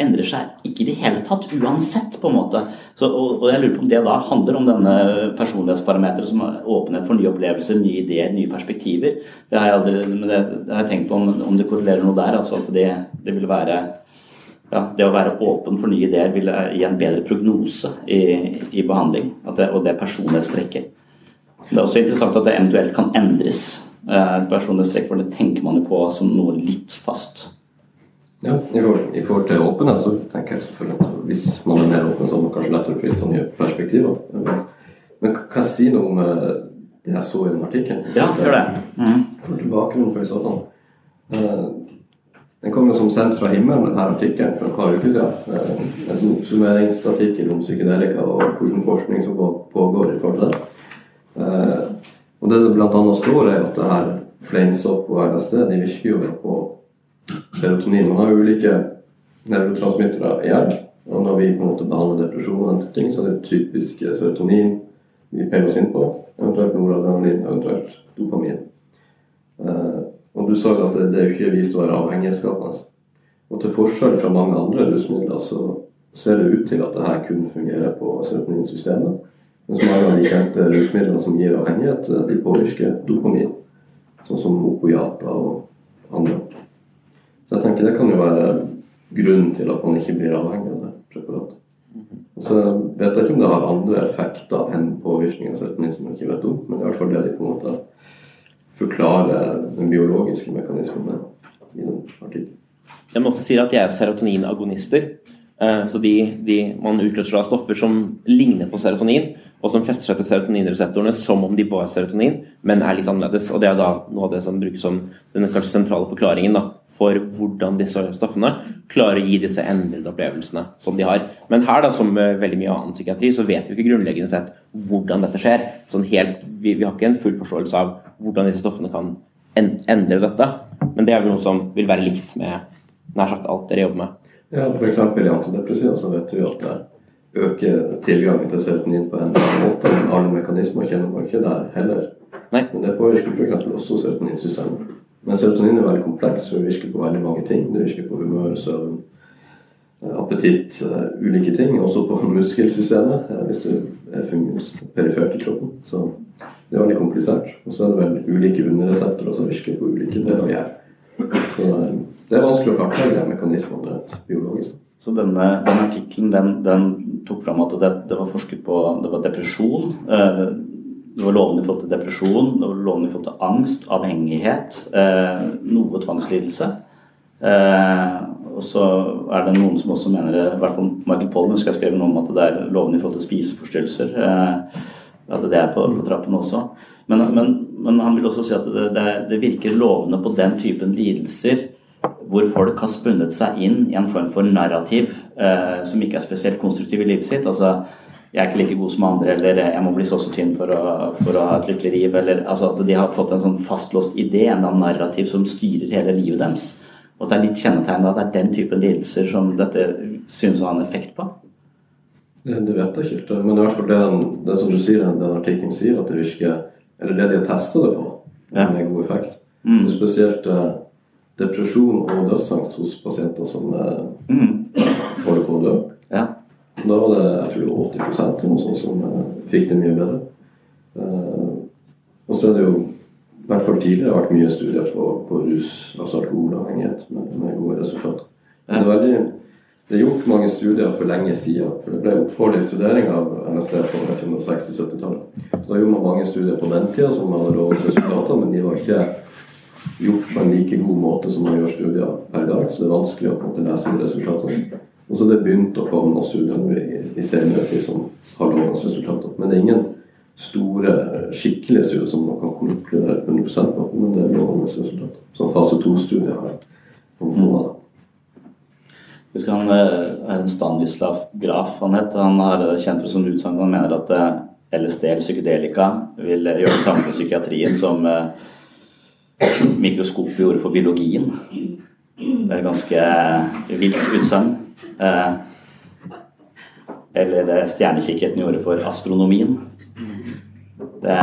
endrer seg ikke i det hele tatt, uansett, på en måte. Så, og, og, jeg lurer på om det da handler om denne personlighetsparameteret som åpenhet for nye opplevelser, nye ideer, nye perspektiver. Det har jeg, aldri, det, det har jeg tenkt på om, om, det korrelerer noe der. altså at det, det vil være ja, det å være åpen for nye ideer vil gi en bedre prognose i, i behandling. Det, og det personlighetstrekket. Det er også interessant at det eventuelt kan endres. Eh, personlighetstrekk for det tenker man jo på som noe litt fast. Ja, i forhold, i forhold, til åpenhet så tenker jeg selvfølgelig at hvis man er mer åpen, så er man kanskje lettere å ta nye perspektiver. Men kan jeg si noe om eh, det jeg så i den artikkelen? Ja, gjør det. Mm. For tilbakemelding for i så fall. Uh, den kom jo som sendt fra himmelen, denne artikkelen, for et par uker siden. Uh, en sånn summeringsartikkel om psykedelika og hvordan forskning som pågår i forhold til det. Og det det bl.a. står, er at det her fleinsopp og LSD de virker jo på serotonin. Man har ulike nevrotransmittere i hjernen. Og når vi på en måte behandler depresjon, og ting, så er det typisk serotonin vi peiler oss inn på. Eventuelt noradrenalin, eventuelt dopamin. Uh, og du sa jo at det, det er ikke vist å være avhengighetsskapende. Og til forskjell fra mange andre rusmidler så ser det ut til at det her kun fungerer på serotoninsystemet. Mens mange av de kjente rusmidlene som gir avhengighet, de påvirker dopamin. Sånn som opiater og andre. Så jeg tenker det kan jo være grunnen til at man ikke blir avhengig av det preparatet. Og så vet jeg ikke om det har andre effekter enn man ikke vet om, men det er i hvert fall det de på en måte forklarer den biologiske mekanismen i den artikkelen. De ofte sier at de er serotoninagonister. Eh, så de, de, man utløser da stoffer som ligner på serotonin, og som fester seg til serotoninreseptorene som om de var serotonin, men er litt annerledes. Og Det er da noe av det som brukes som den kanskje sentrale forklaringen da, for hvordan disse stoffene klarer å gi disse endrede opplevelsene som de har. Men her, da, som veldig mye annen psykiatri, så vet vi ikke grunnleggende sett hvordan dette skjer. Sånn helt, vi, vi har ikke en full forståelse av hvordan disse stoffene kan endre dette. Men det er vel noe som vil være likt med nær sagt alt dere jobber med. Ja, F.eks. i antidepressiva så vet vi at det øker tilgangen til serotonin på en eller annen måte. Men alle mekanismer kjenner man ikke der heller. Nei. Men det påvirker f.eks. også serotoninsystemet. Men serotonin er veldig kompleks og virker på veldig mange ting. Det virker på humør, søvn, appetitt, ulike ting. Også på muskelsystemet, hvis du er perifert i kroppen. Så det er veldig komplisert. Og så er det vel ulike underresepter som virker på ulike deler av hjernen. Så det er vanskelig å kartlegge mekanismene rett biologisk. Så denne, denne artikkelen den, den, tok fram at det, det, var forsket på det var depresjon. Eh, det var lovende i forhold til depresjon, det var lovende i forhold til angst, avhengighet, eh, noe tvangslidelse. Eh, og så er det noen som også mener, i hvert fall Michael Pollen husker jeg skrev noe om at det er lovende i forhold til spiseforstyrrelser. At det er på, på trappene også. Men, men, men, han vil også si at det, det, det virker lovende på den typen lidelser hvor folk har spunnet seg inn i en form for narrativ eh, som ikke er spesielt konstruktiv i livet sitt. altså jeg er ikke like god som andre, eller jeg må bli så så tynn for å, for å ha et lykkelig liv. Eller, altså at de har fått en sånn fastlåst idé, en narrativ som styrer hele livet deres. Og at det er litt kjennetegnet at det er den typen lidelser som dette synes å ha en effekt på. Det, det vet jeg ikke men i hvert fall det, det som du sier, den artikkelen sier, at det virker Eller det de har testa det på, ja. med god effekt. Mm. Spesielt eh, depresjon og dødsangst hos pasienter som eh, mm. holder på å dø. Ja. Da var det jeg tror 80 eller noe sånt som uh, fikk det mye bedre. Uh, og så er det jo i hvert fall tidligere vært mye studier på, på rus, altså alkoholavhengighet, med, med, gode resultater. Det, er veldig, det, er gjort mange studier for lenge siden. For det ble i studering av NSD på 1960-70-tallet. Så da gjorde man mange studier på den tida som hadde lovet resultater, men de var ikke gjort på en like god måte som man gjør studier per dag. Så det er vanskelig å lese resultatene. Og så er det begynt å komme noen studier i, i senere tid som har lovende resultater. Men det er ingen store, skikkelige studier som man kan konkludere 100% på. Men det er lovende resultater. Som fase to-studier få av det. Husker han eh, en Stanislav Graf han het. Han har kjent for som utsagn han mener at eh, LSD eller psykedelika vil gjøre det samme for psykiatrien som eh, mikroskopet gjorde for biologien. Det er ganske vilt utsagn. Eh, eller det stjernekikkerten gjorde for astronomien. Det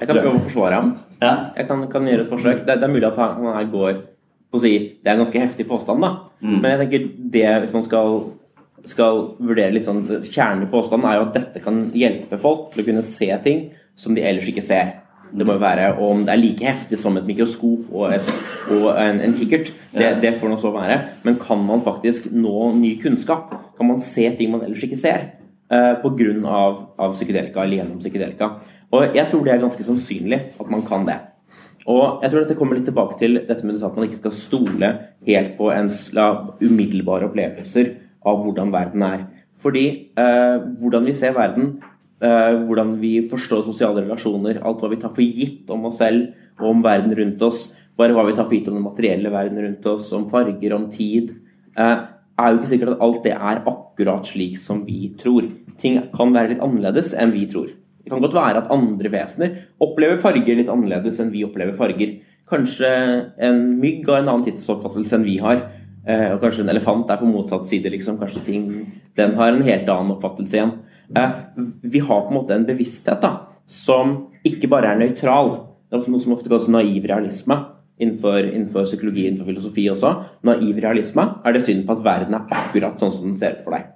Jeg kan prøve å forsvare ham. Ja. Jeg kan, kan, gjøre et forsøk. Det, det, er mulig at han her går på å si Det er en ganske heftig påstand, da. Mm. Men jeg tenker det, hvis man skal, skal vurdere litt sånn Kjernen i påstanden er jo at dette kan hjelpe folk til å kunne se ting som de ellers ikke ser. Det må jo være om det er like heftig som et mikroskop og, et, og en, en, kikkert. Det, det får nå så være. Men kan man faktisk nå ny kunnskap? Kan man se ting man ellers ikke ser? Uh, Pga. Av, av psykedelika eller gjennom psykedelika. Og jeg tror det er ganske sannsynlig at man kan det. Og jeg tror dette kommer litt tilbake til dette med at man ikke skal stole helt på ens umiddelbare opplevelser av hvordan verden er. Fordi eh, hvordan vi ser verden, Eh, hvordan vi forstår sosiale relasjoner, alt hva vi tar for gitt om oss selv og om verden rundt oss, bare hva vi tar for gitt om den materielle verden rundt oss, om farger, om tid, eh, er jo ikke sikkert at alt det er akkurat slik som vi tror. Ting kan være litt annerledes enn vi tror. Det kan godt være at andre vesener opplever farger litt annerledes enn vi opplever farger. Kanskje en mygg har en annen tidsoppfattelse enn vi har. Eh, og kanskje en elefant er på motsatt side. Liksom. Kanskje ting, den har en helt annen oppfattelse igjen. Eh, vi har på en måte en bevissthet da, som ikke bare er nøytral. Det er noe som ofte kalles naiv realisme innenfor, innenfor, psykologi innenfor filosofi også. Naiv realisme er det synd på at verden er akkurat sånn som den ser ut for deg.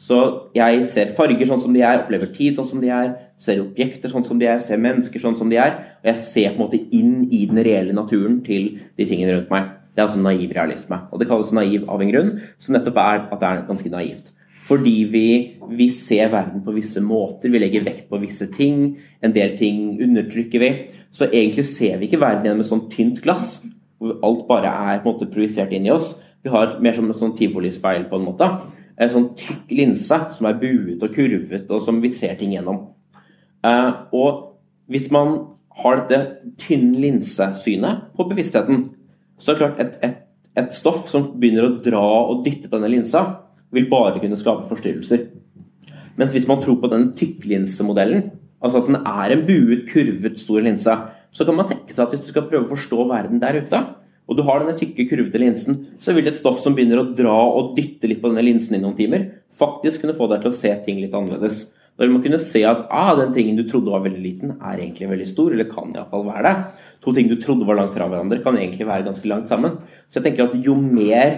Så jeg ser farger sånn som de er, opplever tid sånn som de er, ser objekter sånn som de er, ser mennesker sånn som de er. Og jeg ser på en måte inn i den reelle naturen til de tingene rundt meg. Det er altså naiv realisme. Og det kalles naiv av en grunn, som nettopp er at det er ganske naivt. Fordi vi, vi, ser verden på visse måter, vi legger vekt på visse ting. En del ting undertrykker vi. Så egentlig ser vi ikke verden gjennom et sånt tynt glass, hvor alt bare er på en måte projisert inn i oss. Vi har mer som et sånn tivolispeil, på en måte. En sånn tykk linse som er buet og kurvet, og som vi ser ting gjennom. Uh, og hvis man har dette tynn linsesynet på bevisstheten, så er det klart et, et, et stoff som begynner å dra og dytte på denne linsa, vil bare kunne skape forstyrrelser. Mens hvis man tror på den tykklinsemodellen, altså at den er en buet, kurvet, stor linse, så kan man tenke seg at hvis du skal prøve å forstå verden der ute, og du har denne tykke, kurvede linsen, så vil et stoff som begynner å dra og dytte litt på denne linsen i noen timer, faktisk kunne få deg til å se ting litt annerledes. Da vil man kunne se at ah, den tingen du trodde var veldig liten, er egentlig veldig stor, eller kan iallfall være det. To ting du trodde var langt fra hverandre, kan egentlig være ganske langt sammen. Så jeg tenker at jo mer,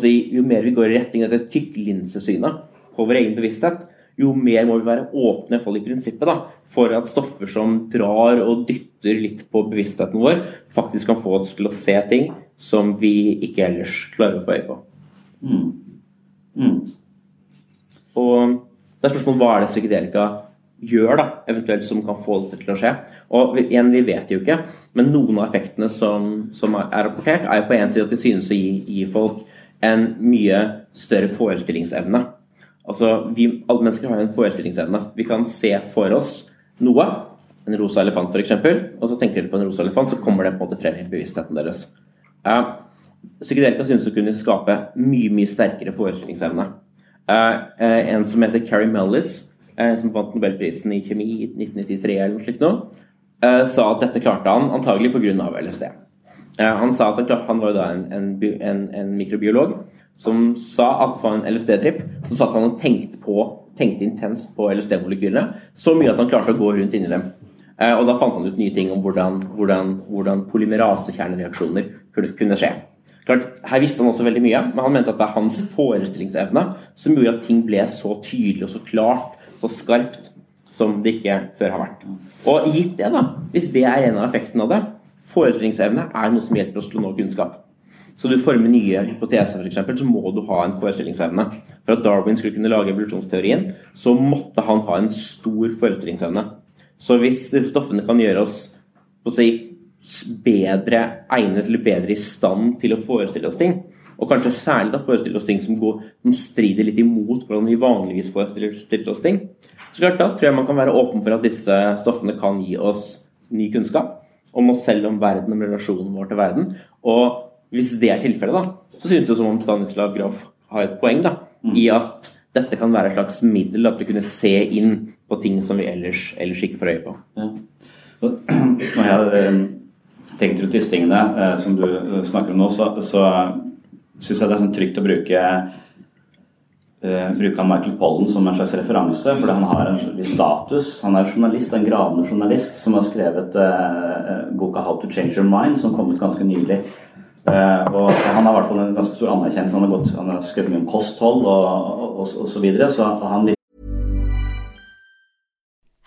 si, jo mer vi går i retning av dette tykklinsesynet på vår egen bevissthet, jo mer må vi være åpne i prinsippet da, for at stoffer som drar og dytter litt på bevisstheten vår, faktisk kan få oss til å se ting som vi ikke ellers klarer å få øye på. Mm. Mm. Og det er spørsmålet hva er det psykedelika gjør, da, eventuelt som kan få dette til å skje. Og igjen, vi vet jo ikke, men noen av effektene som, som er rapportert, er jo på en side at de synes å gi, gi folk en mye større forestillingsevne. Altså, vi, Alle mennesker har en forestillingsevne. Vi kan se for oss noe, en rosa elefant f.eks., og så tenker dere på en rosa elefant, så kommer det på en måte frem i bevisstheten deres. Uh, psykedelika synes å kunne skape mye mye sterkere forestillingsevne. Uh, uh, en som heter Carrie Mellis, som vant Nobelprisen i kjemi i 1993, eller noe slikt nå, sa at dette klarte han antagelig pga. LSD. Han sa at han var jo da en, en, en, en mikrobiolog som sa at på en LSD-tripp så satt han og tenkte på tenkte intenst på LSD-molekylene. Så mye at han klarte å gå rundt inni dem. Eh, og da fant han ut nye ting om hvordan, hvordan, hvordan polymerasekjernereaksjoner kunne skje. Klart, her visste han også veldig mye, men han mente at det er hans forestillingsevne som gjorde at ting ble så tydelig og så klart, så skarpt, som det ikke før har vært. Og gitt det, da, hvis det er en av effektene av det, forestillingsevne er noe som hjelper oss til å nå kunnskap. Så du former nye hypoteser, f.eks., så må du ha en forestillingsevne. For at Darwin skulle kunne lage evolusjonsteorien, så måtte han ha en stor forestillingsevne. Så hvis disse stoffene kan gjøre oss si, bedre egnet eller bedre i stand til å forestille oss ting, og kanskje særlig da forestille oss ting som, går, som strider litt imot hvordan vi vanligvis forestiller oss ting, så klart da tror jeg man kan være åpen for at disse stoffene kan gi oss ny kunnskap om oss selv, om verden, om relasjonen vår til verden. Og hvis det er tilfellet, da, så synes det som om Stanislav Graf har et poeng da, mm. i at dette kan være et slags middel til å kunne se inn på ting som vi ellers, ellers ikke får øye på. Ja. Når jeg eh, tenker ut disse tingene eh, som du eh, snakker om nå, så, så syns jeg det er sånn trygt å bruke bruke Michael Pollen som en slags referanse, fordi han har en viss status. Han er journalist, en gravende journalist som har skrevet eh, boka 'How to Change Your Mind', som kom ut ganske nylig. Eh, og han har i hvert fall en ganske stor anerkjennelse. Han har, gått, han har skrevet mye om kosthold og, osv. så videre. Så han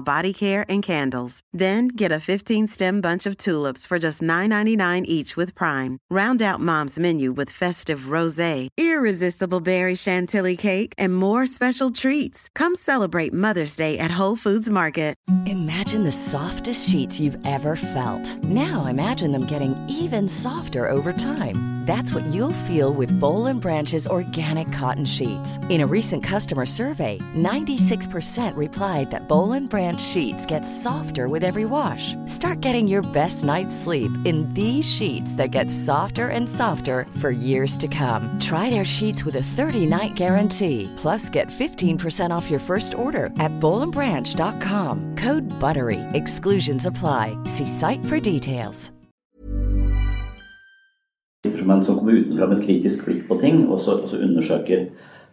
body care and candles. Then get a 15-stem bunch of tulips for just $9.99 each with Prime. Round out Mom's menu with festive rosé, irresistible berry chantilly cake, and more special treats. Come celebrate Mother's Day at Whole Foods Market. Imagine the softest sheets you've ever felt. Now imagine them getting even softer over time. That's what you'll feel with Bowl and Branch's organic cotton sheets. In a recent customer survey, 96% replied that Bowl and Branch sheets get softer with every wash. Start getting your best night's sleep in these sheets that get softer and softer for years to come. Try their sheets with a 30-night guarantee. Plus, get 15% off your first order at bowlandbranch.com. Code BUTTERY. Exclusions apply. See site for details. som kommer på ting, så, så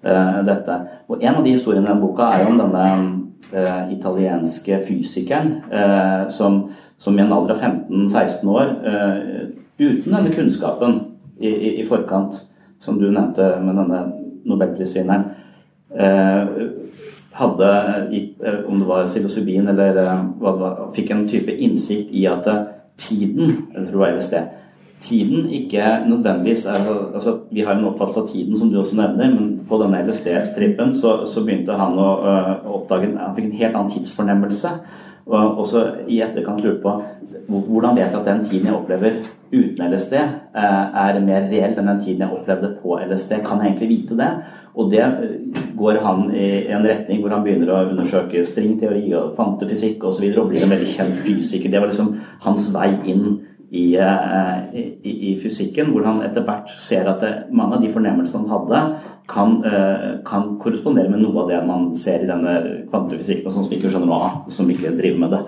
eh, dette. Og En av de historiene i boka er om denne eh, italienske fysikeren eh, som, som, i en alder av 15-16 år, eh, uten denne kunnskapen i, i, i, forkant, som du nevnte med denne nobelprisvinneren, eh, hadde, eh, om det var psilocybin eller hva det var, fikk en type innsikt i at tiden, jeg tror være i LSD, tiden ikke nødvendigvis er altså, Vi har en oppfattelse av tiden, som du også nevner, men på denne LSD-trippen så, så, begynte han å å oppdage Han fikk en helt annen tidsfornemmelse. Og også i etterkant lurer på hvordan vet jeg at den tiden jeg opplever uten LSD, uh, er mer reell enn den tiden jeg opplevde på LSD? Kan jeg egentlig vite det? Og det går han i en retning hvor han begynner å undersøke stringteori og kvantefysikk osv. Og, så videre, og blir en veldig kjent fysiker. Det var liksom hans vei inn Eh, i, i, i, fysikken, hvor han etter hvert ser at det, mange av de fornemmelsene han hadde, kan, eh, kan, korrespondere med noe av det man ser i denne kvantefysikken, som vi ikke skjønner noe av, som ikke driver med det.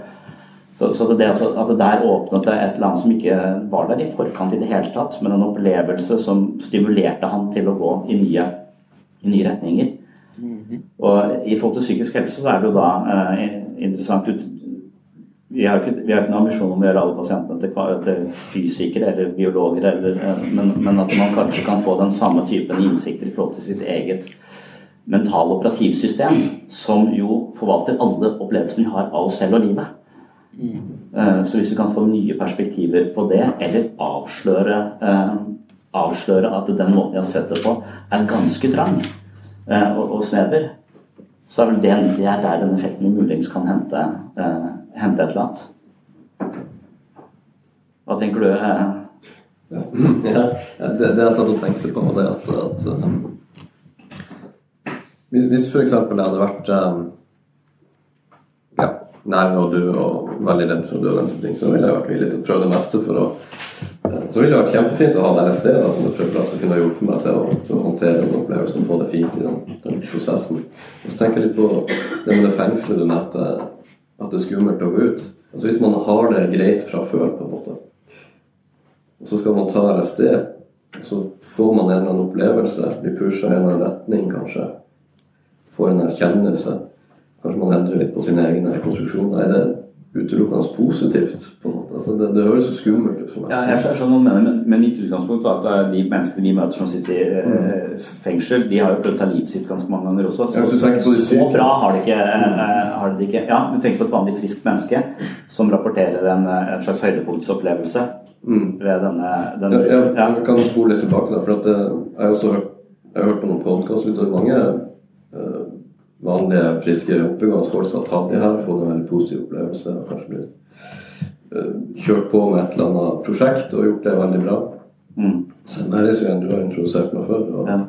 Så, så det, at det der åpnet det et annet som ikke var der i forkant i det hele tatt, men en opplevelse som stimulerte han til å gå i nye, i nye retninger. Mhm. Og I forhold til psykisk helse så er det jo da eh, interessant ut, vi har, ikke, vi har ikke noen ambisjon om å gjøre alle pasientene til, til fysikere eller biologer, eller, eh, men, men, at man kanskje kan få den samme typen innsikter i forhold til sitt eget mentale operativsystem, som jo forvalter alle opplevelsene vi har av oss selv og livet. Eh, så hvis vi kan få nye perspektiver på det, eller avsløre, eh, avsløre at den måten vi har sett det på, er ganske trang og, og snever, så er vel det, det er der den effekten vi muligens kan hente hente et eller annet. Hva tenker du? Eh? Ja, det, det jeg satt og tenkte på, det at, at um, Hvis, hvis f.eks. jeg hadde vært um, ja, nær og å og veldig redd for å dø, den ting, så ville jeg vært villig til å prøve det meste for å uh, Så ville det vært kjempefint å ha LSD da, som et prøver, som kunne hjulpet meg til å, til å, håndtere den opplevelsen og få det fint i den, den prosessen. Og så tenker jeg litt på det med det fengselet du nevnte at det er skummelt å gå ut. Altså Hvis man har det greit fra før, på en måte, og så skal man ta LSD, så får man en eller annen opplevelse, blir pusha i en eller annen retning, kanskje. Får en erkjennelse. Kanskje man endrer litt på sine egne konstruksjoner. Nei, det, utelukkende positivt. på en måte. Altså, det, det høres jo skummelt ut for meg. Ja, jeg skjønner hva du mener, men, men mitt utgangspunkt var at de menneskene vi møter som sitter i eh, fengsel, de har jo prøvd å ta livet sitt ganske mange ganger også. Så, Ja, så så bra har de ikke, eh, har de ikke. Ja, du tenker på et vanlig friskt menneske som rapporterer en, eh, en slags høydepunktsopplevelse ved denne, denne Ja, ja, jeg kan spole litt tilbake der, for at eh, jeg har også jeg har hørt på noen podkast og mange eh, vanlige, friske, oppegående folk som har tatt de her, fått en veldig positiv opplevelse. og Kanskje blitt eh, kjørt på med et eller annet prosjekt og gjort det veldig bra. Mm. Sam Harris igjen, du har introdusert meg før. Og han,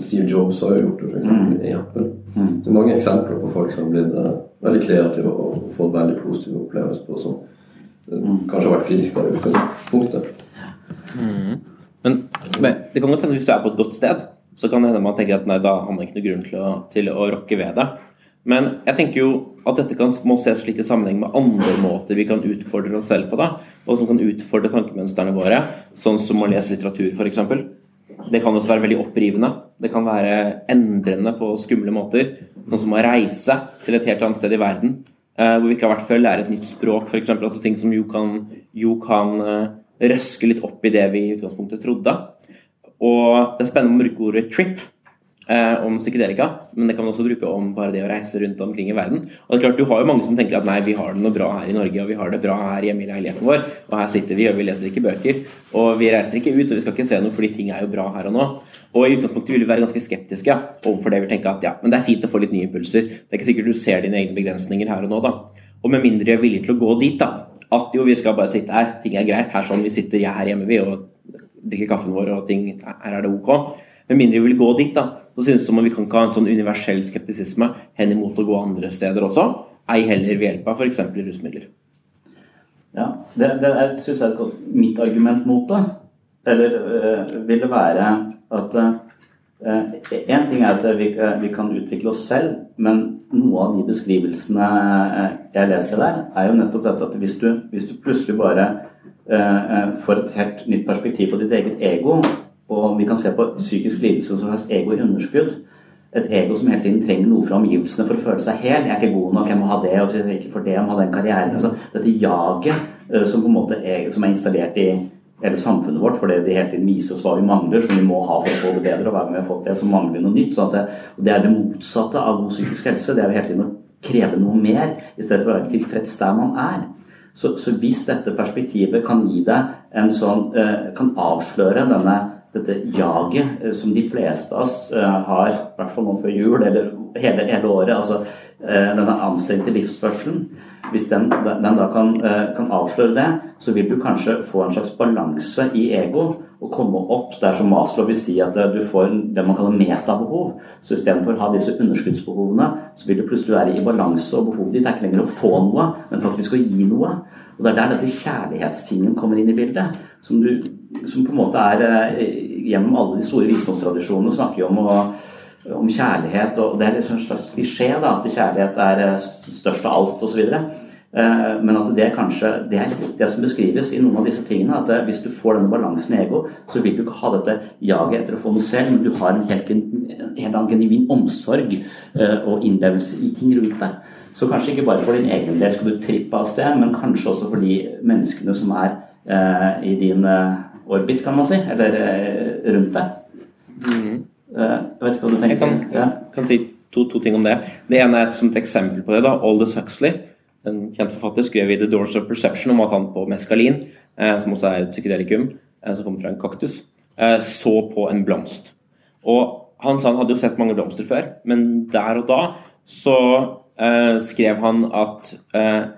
Steve Jobs har jo gjort det, f.eks. Mm. i Apple. Det er mange eksempler på folk som har blitt uh, veldig kreative og, fått veldig positive opplevelser på som eh, kanskje har vært friske da i utgangspunktet. Men, men det kan godt hende hvis du er på et godt sted, så kan det hende man tenker at nei, da har man ikke noe grunn til å, til å rokke ved det. Men jeg tenker jo at dette kan, må ses litt i sammenheng med andre måter vi kan utfordre oss selv på, da, og som kan utfordre tankemønstrene våre, sånn som å lese litteratur, f.eks. Det kan også være veldig opprivende. Det kan være endrende på skumle måter. Sånn som å reise til et helt annet sted i verden, eh, hvor vi ikke har vært før, lære et nytt språk, f.eks. Altså ting som jo kan, jo kan eh, røske litt opp i det vi i utgangspunktet trodde. Og det er spennende å bruke ordet 'trip' eh, om psykedelika, men det kan man også bruke om bare det å reise rundt omkring i verden. Og det er klart, Du har jo mange som tenker at nei, vi har det noe bra her i Norge, og vi har det bra her hjemme i leiligheten vår, og her sitter vi, og vi leser ikke bøker, og vi reiser ikke ut, og vi skal ikke se noe fordi ting er jo bra her og nå. Og i utgangspunktet vil vi være ganske skeptiske overfor det. Vi tenker at ja, men det er fint å få litt nye impulser. Det er ikke sikkert du ser dine egne begrensninger her og nå, da. Og med mindre vilje til å gå dit, da. At jo, vi skal bare sitte her, ting er greit, her sånn vi sitter jeg her hjemme, vi, og drikker kaffen vår, og ting, her er det ok. Med mindre vi vil gå dit, da, så synes det som om vi kan ikke ha en sånn universell skeptisisme hen imot å gå andre steder også. Ei heller ved hjelp av f.eks. rusmidler. Ja, det, det er, synes jeg er et godt Mitt argument mot det, eller øh, vil det være at Én ting er at vi, øh, vi kan utvikle oss selv, men noe av de beskrivelsene øh, jeg leser der, er jo nettopp dette at hvis du, hvis du plutselig bare øh, får et helt nytt perspektiv på ditt eget ego, og vi kan se på psykisk lidelse som et ego i underskudd, et ego som hele tiden trenger noe fra omgivelsene for å føle seg hel. Jeg er ikke god nok, jeg må ha det, og ikke får det, jeg må ha den karrieren. Altså, dette jaget eh, som på en måte er, som er installert i hele samfunnet vårt fordi de hele tiden viser oss hva vi mangler, som vi må ha for å få det bedre. Og hver gang vi har fått det, så mangler vi noe nytt. Sånn det, det er det motsatte av god psykisk helse. Det er jo hele tiden å kreve noe mer, i stedet for å være tilfreds der man er. Så, så hvis dette perspektivet kan gi deg en sånn eh, Kan avsløre denne dette jaget eh, som de fleste av oss eh, har, i hvert fall nå før jul eller hele, hele året, altså denne anstrengte livsførselen. Hvis den, den da kan, kan, avsløre det, så vil du kanskje få en slags balanse i ego og komme opp der som Maslow vil si at du får det man kaller metabehov. Så istedenfor å ha disse underskuddsbehovene, så vil du plutselig være i balanse, og behovet ditt er ikke lenger å få noe, men faktisk å gi noe. Og det er der dette kjærlighetstingen kommer inn i bildet. Som, du, som på en måte er Gjennom alle de store visdomstradisjonene snakker jo om, å, om kjærlighet, og det er liksom en slags klisjé at kjærlighet er størst av alt osv. Men at det er kanskje det er litt det som beskrives i noen av disse tingene. At hvis du får denne balansen i ego, så vil du ikke ha dette jaget etter å få noe selv, men du har en helt, en helt annen genuin omsorg og innlevelse i ting rundt deg. Så kanskje ikke bare for din egen del skal du trippe av sted, men kanskje også for de menneskene som er eh, i din eh, orbit, kan man si, eller eh, rundt deg. Mm. jeg vet ikke hva du tenker? Jeg kan, ja. kan si to, to, ting om det. Det ene er som et eksempel på det. da, Aldous Huxley, en kjent forfatter, skrev i The Doors of Perception om at han på meskalin, som også er et psykedelikum som kommer fra en kaktus, så på en blomst. Og han sa han hadde jo sett mange blomster før, men der og da så Uh, skrev han at uh,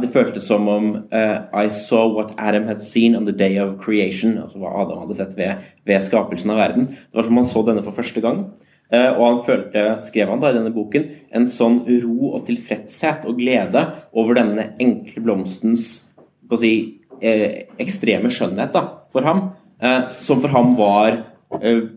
det føltes som om I saw what Adam had seen on the day of creation. Altså hva Adam hadde sett ved, ved skapelsen av verden. Det var som om han så denne for første gang. Og han følte, skrev han da i denne boken, en sånn ro og tilfredshet og glede over denne enkle blomstens si, ekstreme skjønnhet da, for ham. som for ham var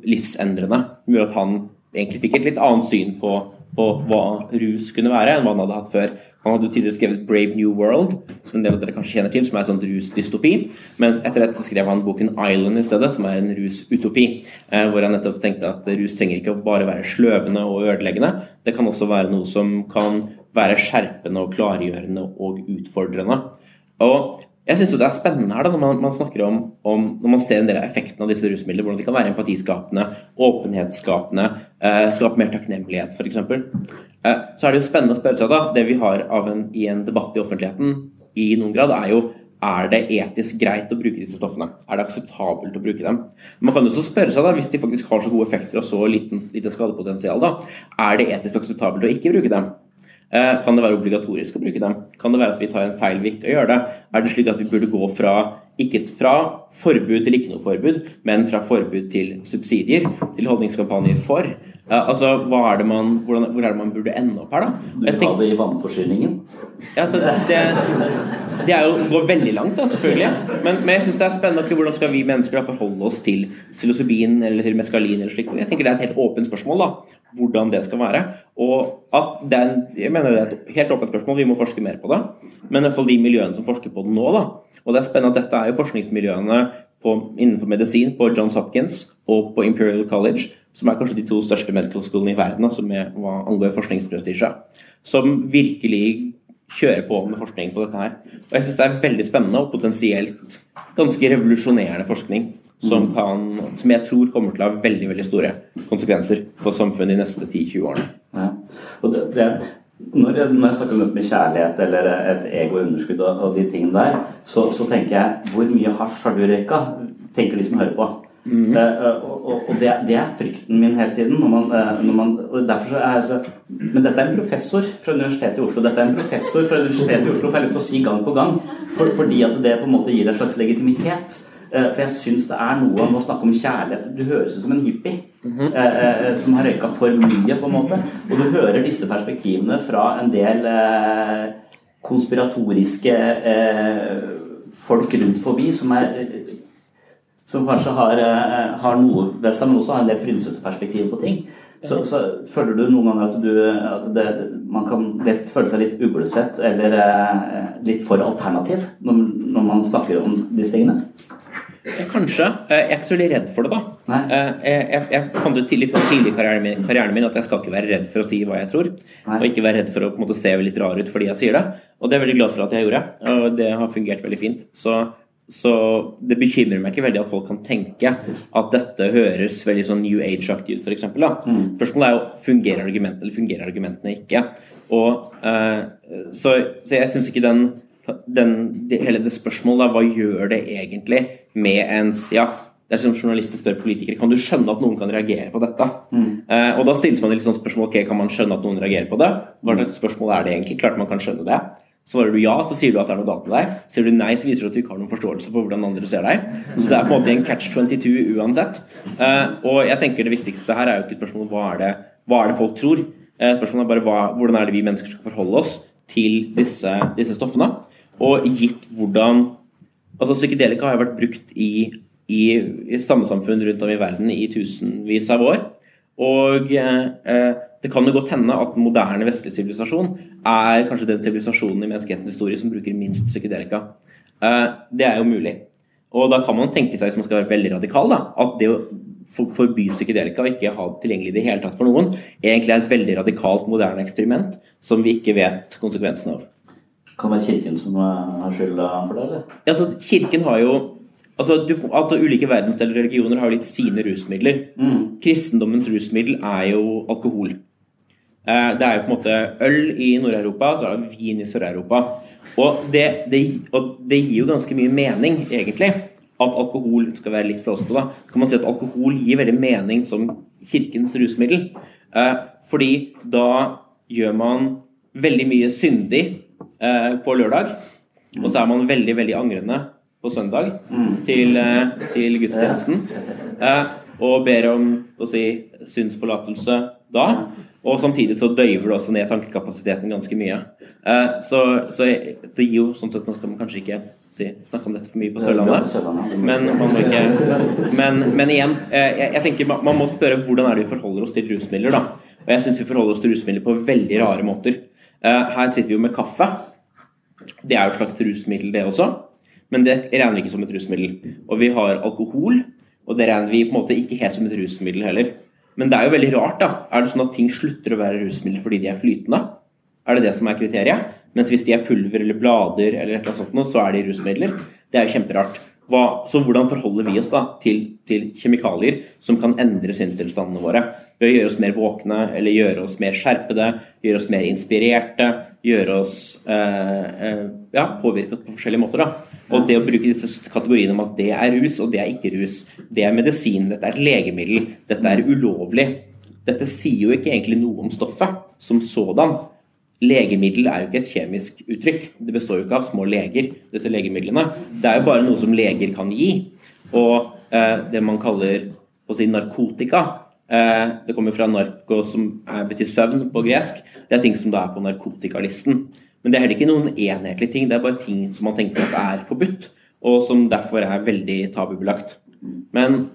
livsendrende. Gjorde at han egentlig fikk et litt annet syn på på hva rus kunne være, enn hva han hadde hatt før. Han hadde jo tidligere skrevet 'Brave New World', som en del av dere kanskje kjenner til, som er en sånn rusdystopi. Men etter dette skrev han boken 'Island' i stedet, som er en rusutopi. Eh, hvor han nettopp tenkte at rus trenger ikke å bare være sløvende og ødeleggende, Det kan også være noe som kan være skjerpende og klargjørende og utfordrende. Og jeg syns det er spennende her da, når man, man snakker om, om, når man ser en del av effekten av disse rusmidlene, hvordan de kan være empatiskapende, åpenhetsskapende, eh, skape mer takknemlighet f.eks. Eh, så er det jo spennende å spørre seg da, det vi har en, i en debatt i offentligheten i noen grad, er jo er det etisk greit å bruke disse stoffene? Er det akseptabelt å bruke dem? Man kan jo også spørre seg da, Hvis de faktisk har så gode effekter og så liten, lite skadepotensial, da, er det etisk akseptabelt å ikke bruke dem? Eh, kan det være obligatorisk å bruke dem? Kan det være at vi tar en feil ved ikke gjør det? Er det slik at vi burde gå fra ikke fra forbud til ikke noe forbud, men fra forbud til subsidier, til holdningskampanjer for? Ja, altså, man, hvordan, Hvor er det man burde ende opp her, da? Du ha det i vannforsyningen? Ja, altså, det, det er jo, går veldig langt, da, selvfølgelig. Men, men jeg syns det er spennende okay, hvordan skal vi mennesker da forholde oss til psilocybin eller til meskalin eller slikt. Jeg tenker det er et helt åpent spørsmål, da. Hvordan det skal være. Og at det er, jeg mener det er et helt åpent spørsmål, vi må forske mer på det. Men i hvert fall de miljøene som forsker på det nå, da. Og det er spennende at dette er jo forskningsmiljøene på, innenfor medisin på Johns Hopkins og på Imperial College, som er kanskje de to største medical schoolene i verden, altså med hva angår forskningsprestisje, som virkelig kjører på med forskning på dette her. Og jeg syns det er veldig spennende og potensielt ganske revolusjonerende forskning som, mm. kan, som jeg tror kommer til å ha veldig veldig store konsekvenser for samfunnet de neste 10-20 årene. Ja. Og det, det, når, jeg, når jeg snakker om dette med kjærlighet eller et ego-underskudd og, og, de tingene der, så, så, tenker jeg hvor mye hasj har du røyka? Tenker de som hører på. Mm. Uh, og, og det, det, er frykten min hele tiden. Når man, uh, når man, og så Men dette er en professor fra Universitetet i Oslo. Dette er en professor fra Universitetet i Oslo, for jeg har lyst til å si gang på gang. For, fordi at det på en måte gir deg en slags legitimitet. Uh, for jeg syns det er noe om å snakke om kjærlighet Du høres ut som en hippie -hmm. som har røyka for mye, på en måte. Og du hører disse perspektivene fra en del konspiratoriske folk rundt forbi som er som kanskje har, eh, har noe ved seg, men også har en del frynsete perspektiv på ting. Så, så, føler du noen ganger at, du, at det, man kan lett føle seg litt uglesett eller eh, litt for alternativ når, når, man snakker om disse tingene? Kanskje. Jeg er ikke så veldig redd for det, da. Jeg, jeg, jeg fant ut tidlig, tidlig i karrieren min, karrieren min, at jeg skal ikke være redd for å si hva jeg tror. Nei. Og ikke være redd for å måte, se litt rar ut fordi jeg sier det. Og det er jeg veldig glad for at jeg gjorde. Og det har fungert veldig fint. Så så det bekymrer meg ikke veldig at folk kan tenke at dette høres veldig sånn New Age-aktig ut, f.eks. Mm. Spørsmålet er jo fungerer argumentene eller fungerer argumentene ikke. Og, uh, så, så, jeg syns ikke den, den det, hele det spørsmålet hva gjør det egentlig med ens ja, det er som journalister spør politikere kan du skjønne at noen kan reagere på dette. Mm. Uh, og Da stilles man litt sånn spørsmål ok, kan man skjønne at noen reagerer på det. Hva slags spørsmål er det egentlig? Klart man kan skjønne det. Svarer du ja, så sier du at det er noe galt med deg. Sier du nei, så viser du at du ikke har noen forståelse for hvordan andre ser deg. Så det er på en måte en catch 22 uansett. Uh, og jeg tenker det viktigste her er jo ikke et spørsmål om hva er det, hva er det folk tror. Uh, spørsmålet er bare hva, hvordan er det vi mennesker skal forholde oss til disse, disse stoffene. Og gitt hvordan Altså Psykedelika har jo vært brukt i, i, i stammesamfunn rundt om i verden i tusenvis av år. Og uh, det kan jo godt hende at moderne vestlig sivilisasjon er kanskje den sivilisasjonen i menneskehetens historie som bruker minst psykedelika. Eh, det er jo mulig. Og da kan man tenke seg, hvis man skal være veldig radikal, da, at det å forby psykedelika og ikke ha det tilgjengelig i det hele tatt for noen, egentlig er et veldig radikalt moderne eksperiment som vi ikke vet konsekvensene av. Kan det være Kirken som har skylda for det, eller? Ja, altså, kirken har jo Altså, du, altså, Ulike verdensdeler og religioner har jo litt sine rusmidler. Mm. Kristendommens rusmiddel er jo alkohol. Eh, det er jo på en måte øl i Nord-Europa, så er det vin i Sør-Europa. Og det, det, og det, gir jo ganske mye mening, egentlig, at alkohol skal være litt flåsete. Da kan man si at alkohol gir veldig mening som kirkens rusmiddel. Eh, fordi da gjør man veldig mye syndig eh, på lørdag, og så er man veldig, veldig angrende på søndag mm. til, til gudstjenesten. Og ber om å si syndsforlatelse da. Og samtidig så døyver det også ned tankekapasiteten ganske mye. Eh, så, så det gir jo sånn sett Nå skal man kanskje ikke si, snakke om dette for mye på Sørlandet, men, ikke, men, men igjen, eh, jeg, jeg, tenker man, man, må spørre hvordan er det vi forholder oss til rusmidler. da. Og jeg syns vi forholder oss til rusmidler på veldig rare måter. Eh, her sitter vi jo med kaffe. Det er jo et slags rusmiddel, det også. Men det regner vi ikke som et rusmiddel. Og vi har alkohol, og det regner vi på en måte ikke helt som et rusmiddel heller. Men det er jo veldig rart, da. Er det sånn at ting slutter å være rusmidler fordi de er flytende? Er det det som er kriteriet? Mens hvis de er pulver eller blader, eller et eller annet sånt, så er de rusmidler. Det er jo kjemperart. Hva, så hvordan forholder vi oss da til, til kjemikalier som kan endre sinnstilstandene våre? Ved å gjøre oss mer våkne, eller gjøre oss mer skjerpede, gjøre oss mer inspirerte, gjøre oss eh, eh, ja, påvirket på forskjellige måter. da. Og det å bruke disse kategoriene om at det er rus, og det er ikke rus, det er medisin, dette er et legemiddel, dette er ulovlig. Dette sier jo ikke egentlig noe om stoffet som sådan. Legemiddel er jo ikke et kjemisk uttrykk. Det består jo ikke av små leger, disse legemidlene. Det er jo bare noe som leger kan gi. Og eh, det man kaller si narkotika Det kommer fra narko, som betyr søvn på gresk. Det er ting som da er på narkotikalisten. Men det er heller ikke noen enhetlige ting. Det er bare ting som man tenker at er forbudt, og som derfor er veldig tabubelagt. Men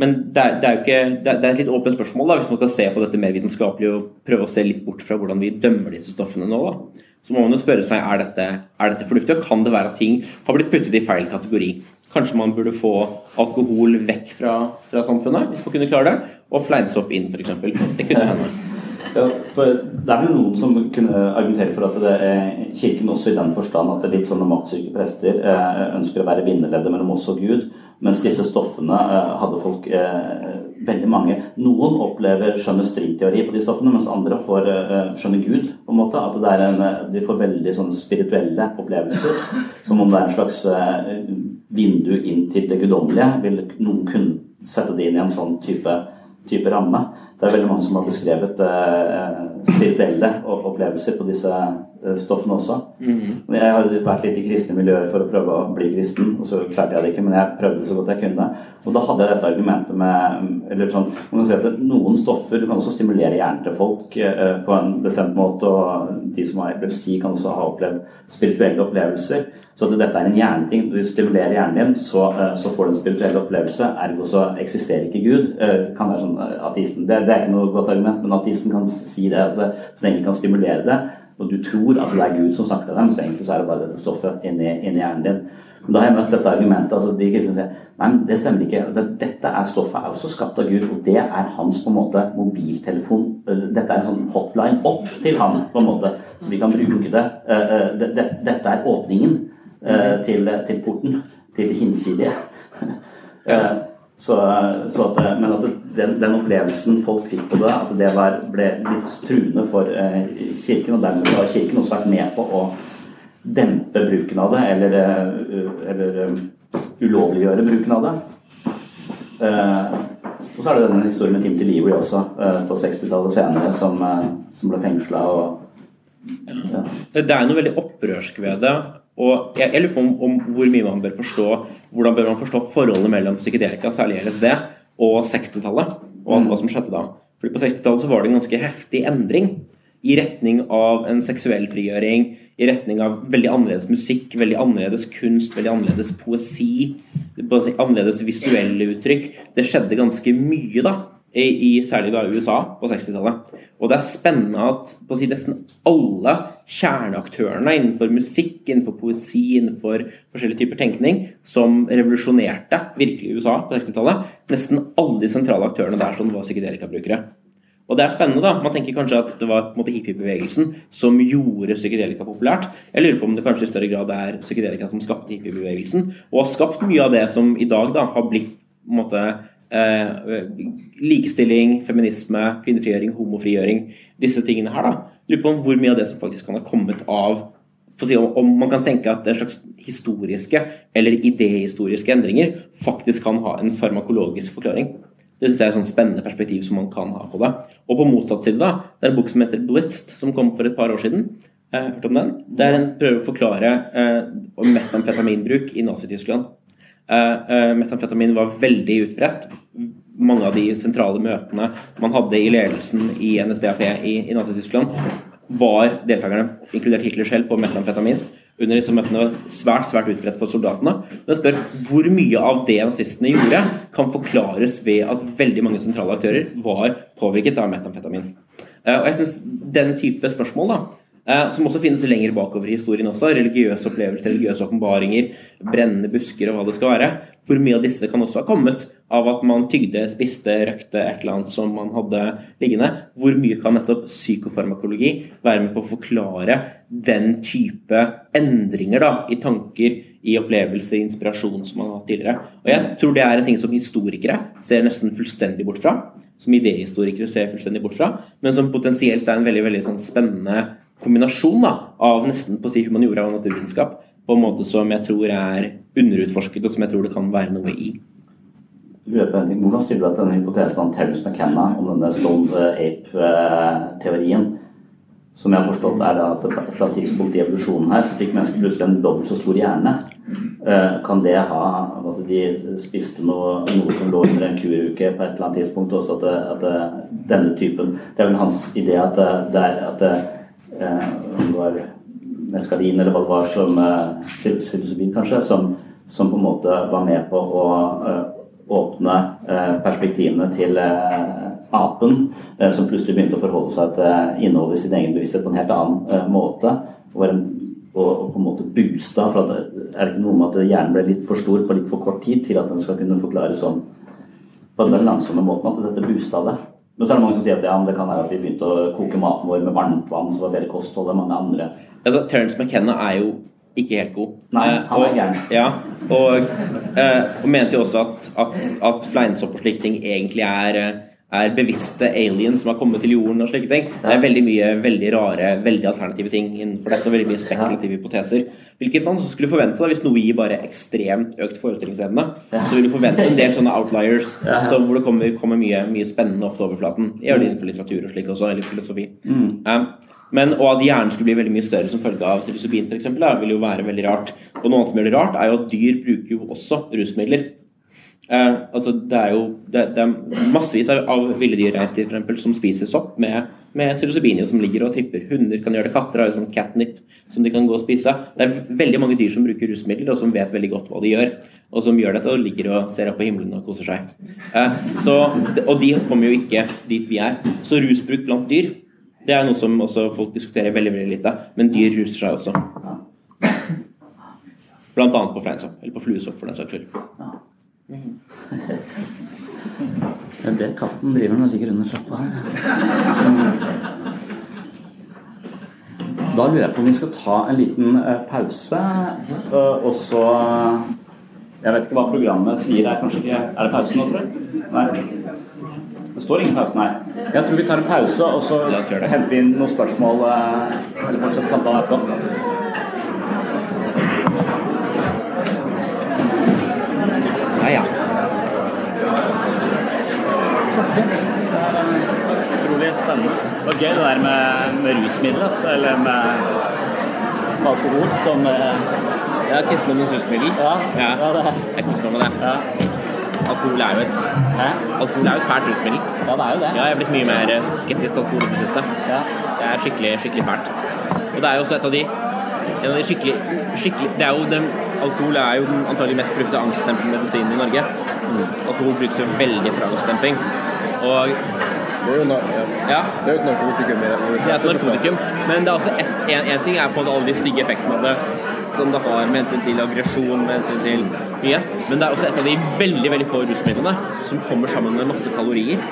men det er, det er, ikke, det er, et litt åpent spørsmål da, hvis man skal se på dette mer vitenskapelig og prøve å se litt bort fra hvordan vi dømmer disse stoffene nå. Da. Så må man jo spørre seg er dette, er dette fornuftig, og kan det være at ting har blitt puttet i feil kategori. Kanskje man burde få alkohol vekk fra, fra samfunnet, hvis man kunne klare det, og fleinsopp inn, f.eks. Det kunne hende. Ja, for Det er vel noen som kunne argumentere for at det er Kirken også i den forstand at det er litt sånne maktsyke prester eh, ønsker å være bindeleddet mellom oss og Gud. Mens disse stoffene eh, hadde folk eh, veldig mange Noen opplever skjønne stringteori på de stoffene, mens andre får eh, skjønne Gud. på en måte, At en, de får veldig sånne spirituelle opplevelser. Som om det er en slags vindu inn til det guddommelige. Vil noen kunne sette det inn i en sånn type, type ramme? Det er veldig mange som har beskrevet spirituelle opplevelser på disse Eh, stoffene også. Mm. Jeg har vært litt i kristne miljøer for å prøve å bli kristen, og så klarte jeg det ikke, men jeg prøvde så godt jeg kunne. Og da hadde jeg dette argumentet med eller sånn, man kan si at Noen stoffer du kan også stimulere hjernen til folk eh, på en bestemt måte, og de som har epilepsi, kan også ha opplevd spirituelle opplevelser. Så at dette er en hjerneting. Når du stimulerer hjernen din, så, eh, så, får du en spirituell opplevelse. Ergo så eksisterer ikke Gud. Kan være sånn ateisten. Det, det, er ikke noe godt argument, men ateisten kan si det. Altså, så lenge kan stimulere det, og du tror at det er Gud som snakker til dem, så egentlig så er det bare dette stoffet inni, inni hjernen din. Men da har jeg møtt dette argumentet. altså De kristne sier nei, det stemmer ikke. Dette er stoffet er også skapt av Gud, og det er hans på en måte mobiltelefon. Dette er en sånn hotline opp til han, på en måte, så vi kan bruke det. Dette er åpningen til, til porten, til det hinsidige. Så, så at, men at den, den, opplevelsen folk fikk på det, at det var, ble litt truende for eh, Kirken. Og dermed har Kirken også vært med på å dempe bruken av det, eller, uh, eller um, ulovliggjøre bruken av det. Uh, og så er det denne historien med Timothy Leary også, uh, på 60-tallet senere, som, som, ble fengsla. Ja. Det er noe veldig opprørsk ved det. Og jeg, jeg lurer på om, om, hvor mye man bør forstå hvordan bør man forstå forholdet mellom psykedelika, særlig LSD, og 60-tallet, og mm. hva som skjedde da. Fordi På 60-tallet så var det en ganske heftig endring i retning av en seksuell frigjøring, i retning av veldig annerledes musikk, veldig annerledes kunst, veldig annerledes poesi, annerledes visuelle uttrykk. Det skjedde ganske mye da, i, særlig da USA på 60-tallet. Og det er spennende at på å si nesten alle kjerneaktørene innenfor musikk, innenfor poesi, innenfor forskjellige typer tenkning, som revolusjonerte virkelig USA på 60-tallet, nesten alle de sentrale aktørene der som var psykedelikabrukere. Og det er spennende, da. Man tenker kanskje at det var hippiebevegelsen som gjorde psykedelika populært. Jeg lurer på om det kanskje i større grad er psykedelika som skapte hippiebevegelsen, og har skapt mye av det som i dag da har blitt på en måte eh, likestilling, feminisme, kvinnefrigjøring, homofrigjøring, disse tingene her. da. Lurer på om hvor mye av det som faktisk kan ha kommet av Om man kan tenke at en slags historiske eller idehistoriske endringer faktisk kan ha en farmakologisk forklaring. Det synes jeg er et sånn spennende perspektiv som man kan ha på det. Og på motsatt side, da, det er en bok som heter 'Blitzed', som kom for et par år siden. Eh, hørt om den? Der en prøver å forklare eh, metamfetaminbruk i Nazi-Tyskland. Eh, eh, metamfetamin var veldig utbredt. Mange av de sentrale møtene man hadde i ledelsen i NSDAP i, i Nazi-Tyskland, var deltakerne, inkludert Hitler selv, på metamfetamin. Under disse møtene var svært svært utbredt for soldatene. Men jeg spør hvor mye av det nazistene gjorde, kan forklares ved at veldig mange sentrale aktører var påvirket av metamfetamin. Eh, og jeg synes Den type spørsmål da, Eh, som også finnes lenger bakover i historien også. Religiøse opplevelser, religiøse åpenbaringer, brennende busker og hva det skal være. Hvor mye av disse kan også ha kommet av at man tygde, spiste, røkte et eller annet som man hadde liggende. Hvor mye kan nettopp psykofarmakologi være med på å forklare den type endringer da, i tanker, i opplevelser, i inspirasjon som man har hatt tidligere. Og jeg tror det er en ting som historikere ser nesten fullstendig bort fra. Som idehistorikere ser fullstendig bort fra, men som potensielt er en veldig, veldig sånn spennende kombinasjon da, av nesten på å si humaniora og naturvitenskap på en måte som jeg tror er underutforsket, og som jeg tror det kan være noe i. Hvordan stiller du deg til denne hypotesen om Terence McKenna om denne Stone Ape-teorien? Som jeg har forstått er at fra tidspunkt i evolusjonen her så fikk mennesker plutselig en dobbelt så stor hjerne. Eh, kan det ha altså De spiste noe, noe som lå under en kuruke på et eller annet tidspunkt. Også at, at denne typen Det er vel hans idé at det, er at eh, det var meskalin eller hva det var som eh, psilocybin kanskje, som, som, på en måte var med på å åpne perspektivene til apen, eh, som plutselig begynte å forholde seg til innholdet i sin egen bevissthet på en helt annen eh, måte. Og, en, og, på en måte boosta. For at, er det ikke noe med at hjernen ble litt for stor på litt for kort tid til at den skal kunne forklare sånn på den langsomme måten at dette boosta det. Men så er det mange som sier at ja, det kan være at vi begynte å koke maten vår med varmt vann, som var bedre kosthold enn mange andre. Altså, Terence McKenna er jo ikke helt god. Nei, han er gæren. Ja, og, og, mente jo også at, at, at fleinsopp og slike ting egentlig er er bevisste aliens som har kommet til jorden og slike ting. Det er veldig mye veldig rare, veldig alternative ting innenfor dette. og Veldig mye spekulative hypoteser. Hvilket man skulle forvente da, hvis noe gir bare ekstremt økt forestillingsevne. Så vil du forvente en del sånne outliers hvor det kommer, kommer mye, mye, spennende opp til overflaten. Gjør det innenfor litteratur og slik også, eller filosofi. Mm. Um, men, og at hjernen skulle bli veldig mye større som følge av psilocybin f.eks., vil jo være veldig rart. Og noe annet som gjør det rart, er jo at dyr bruker jo også rusmidler. Eh, altså det er jo det, det er massevis av, av ville dyr reinsdyr for eksempel, som spiser sopp med, med psilocybin som ligger og tripper. Hunder kan gjøre det, katter har jo sånn catnip som de kan gå og spise. Det er veldig mange dyr som bruker rusmidler, og som vet veldig godt hva de gjør. Og som gjør dette og ligger og ser opp på himmelen og koser seg. Eh, så, og de kommer jo ikke dit vi er. Så rusbruk blant dyr det er noe som også folk diskuterer veldig veldig lite. Men dyr ruser seg også. Blant annet på fleinsopp, eller på fluesopp for den saks skyld. Det er det katten driver når han ligger under trappa her. Da lurer jeg på om vi skal ta en liten uh, pause, uh, og så Jeg vet ikke hva programmet sier. Er kanskje ikke Er det pause nå, tror jeg? Nei. Det står ingen pause, nei. Jeg tror vi tar en pause, og så henter vi inn noen spørsmål eller fortsetter samtalen etterpå. Ja, ja. Utrolig spennende. Det var gøy det der med, med rusmidler, altså, eller med alkohol som eh, Ja, kristendommens rusmiddel. Ja, ja. ja det. Jeg koser meg med det. Ja. Alkohol er jo et Hæ? Alkohol er jo et fælt rusmiddel. Ja, det er jo det. Ja, jeg er blitt mye mer skeptisk til alkohol i det siste. Ja. Det er skikkelig, skikkelig fælt. Og det er jo også et av de en av de skikkelig, skikkelig Det er jo den, Alkohol er jo den antagelig mest brukte angstdempende medisinen i Norge. Mm. Alkohol brukes jo veldig for angstdemping. Og det er jo, ja. det er et narkotikum. Det er et narkotikum, men det er også en, en ting er på alle de stygge effektene av det som det har med hensyn til aggresjon, med hensyn til mye. Men det er også et av de veldig veldig få rusmidlene som kommer sammen med masse kalorier.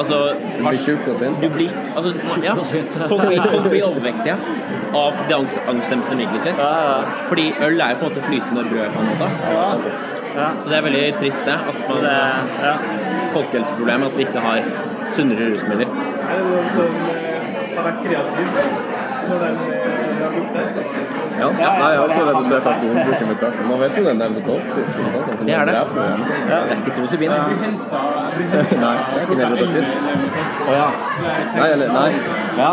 Altså, du blir tjukk og sint? Du blir, altså, ja, folk, blir, folk blir overvektige av det angst, angstdempende middelet sitt. Fordi øl er jo på en måte flytende brød, på en måte. Ja. Så det er veldig trist det. At man det, ja. Folkehelseproblem at vi ikke har sunnere rusmidler. Er det noen som har vært kreative når de har gjort det? Ja, Nei, jeg har også redusert alkoholbruken betraktelig. Man vet jo den der toksisk. Det er det. Ja, det er ikke psilocybin. nei, det er ikke nevrotoksisk. Å ja. Nei, eller nei. Ja.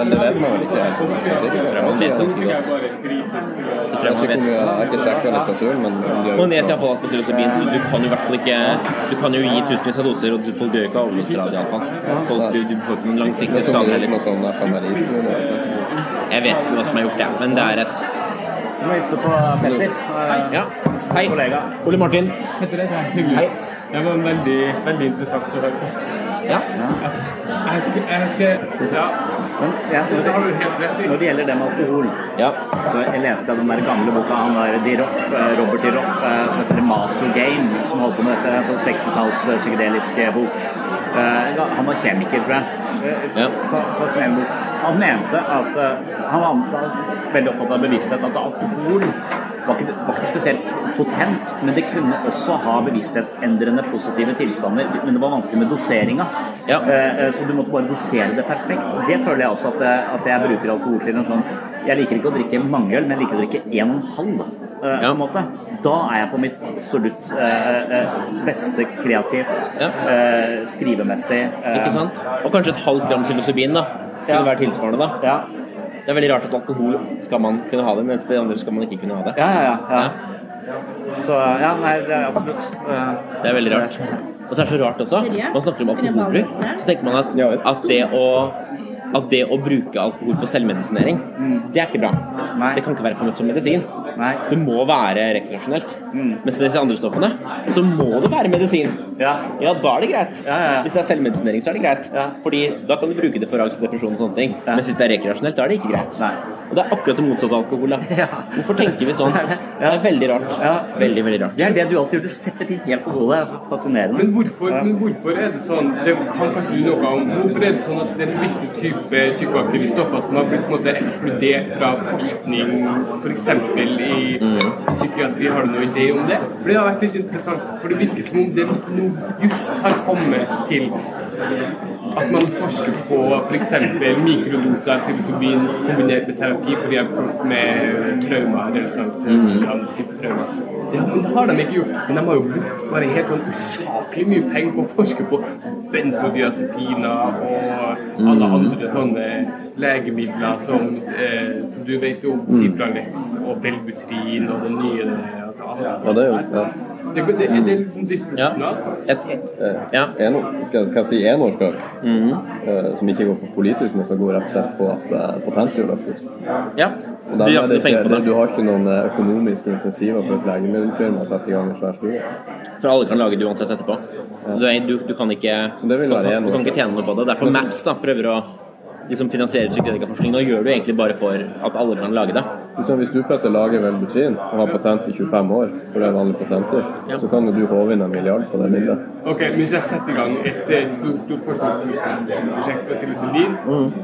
Eller vet man vel ikke helt. Jeg tror tror jeg har ikke sjekka litteraturen, men Man vet iallfall at på psilocybin, så du kan jo i hvert fall ikke Du kan jo gi tusenvis av doser, og du folk dør ikke av overdoser av det iallfall. Du, får ikke noen langsiktige skader heller. Jeg vet ikke hva som er gjort, det, men det er et Du må hilse på Petter. Ja. Hei. Kollega. Ole Martin. Petter, det? Hei. Det var veldig, veldig interessant å høre på. Ja. Jeg husker, jeg husker Ja, Men ja, når, det har gjelder det med alkohol, Ja. så jeg leste den der gamle boka han der de Rock, Robert De Rock, som heter The Master Game, som holdt på med dette. En sånn 60-talls eh, psykedelisk eh, bok. Eh, Han var kjemiker, tror jeg. Eh, Ja. fa- Fascinerende bok. Han mente at eh, Han var veldig opptatt av bevissthet, at alkohol var ikke, var ikke spesielt potent, men det kunne også ha bevissthetsendrende positive tilstander. Men det var vanskelig med doseringa. Ja. Eh, eh, Så du måtte bare dosere det perfekt. Og Det føler jeg også at, at jeg bruker alkohol til. en sånn Jeg liker ikke å drikke mange øl, men jeg liker å drikke en og en halv. Ja. på en måte. Da er jeg på mitt absolutt beste kreativt, Ja. skrivemessig. Ikke sant? Og kanskje et halvt gram psilocybin, da. Ja. Kunne vært tilsvarende, da. Ja. Det er veldig rart at alkohol skal man kunne ha det, mens ved andre skal man ikke kunne ha det. Ja, ja, ja. ja. Så ja, nei, det er absolutt. eh, Det er veldig rart. Og så er det så rart også. Man snakker om alkoholbruk, så tenker man at, at, det, å, at det å bruke alkohol for selvmedisinering, det er ikke bra. Nei. Det kan ikke være forbudt som medisin. Nei. Det må være rekreasjonelt. Mm. Mens med disse andre stoffene, så må det være medisin. Ja. Ja, da er det greit. Ja, ja, ja. Hvis det er selvmedisinering, så er det greit. Ja. Fordi da kan du bruke det for angst, depresjon og sånne ting. Ja. Mens hvis det er rekreasjonelt, da er det ikke greit. Nei. Og det er akkurat det motsatte av alkohol. Da. Ja. Hvorfor tenker vi sånn? Det er veldig rart. Ja. Veldig, veldig rart. Det er det du alltid gjør. Du setter ting helt på hodet. Er fascinerende. Men hvorfor, men hvorfor er det sånn Det kan kanskje du noe om Hvorfor er det sånn at det er visse type psykoaktive som har blitt måte ekskludert fra forskning, f.eks. i psykiatri? Har du noen idé om det? For det har vært litt interessant. For det virker som om det nå just har kommet til at man forsker på f.eks. mikrodoser av psilocybin kombinert med terapi har prøvd med traumer eller sånt. andre typer traumer. Det, det har de ikke gjort. Men de har jo brukt bare helt sånn usaklig mye penger på å forske på benzodiazepiner og alle andre sånne legemidler som, eh, som du vet om, Cipralex og Velbutrin og den nye. Ja, det er jo ja. Det, det, det er litt diskusjoner. En, kan, kan jeg si enårskap Mhm. eh, som ikke går på politisk, men som går rett og slett på at eh, patentet er løpt ja. Og Du er det penger ikke, det. du har ikke noen eh, økonomiske insentiver for et legemiddelfirma å sette i gang en svær studie. For alle kan lage det uansett etterpå. Så du, er, du, du kan ikke det vil være du kan ikke tjene noe på det. Derfor Maps da prøver å liksom finansiere psykedelikaforskning. Nå gjør du egentlig bare for at alle kan lage det. Så hvis du Petter, lager Velbutrin og har patent i 25 år, for det er vanlig patenter, Ja. så kan jo du håve inn en milliard på det bildet. Ok, Hvis jeg setter i gang et eh, stort, forskningsprosjekt for psilocybin,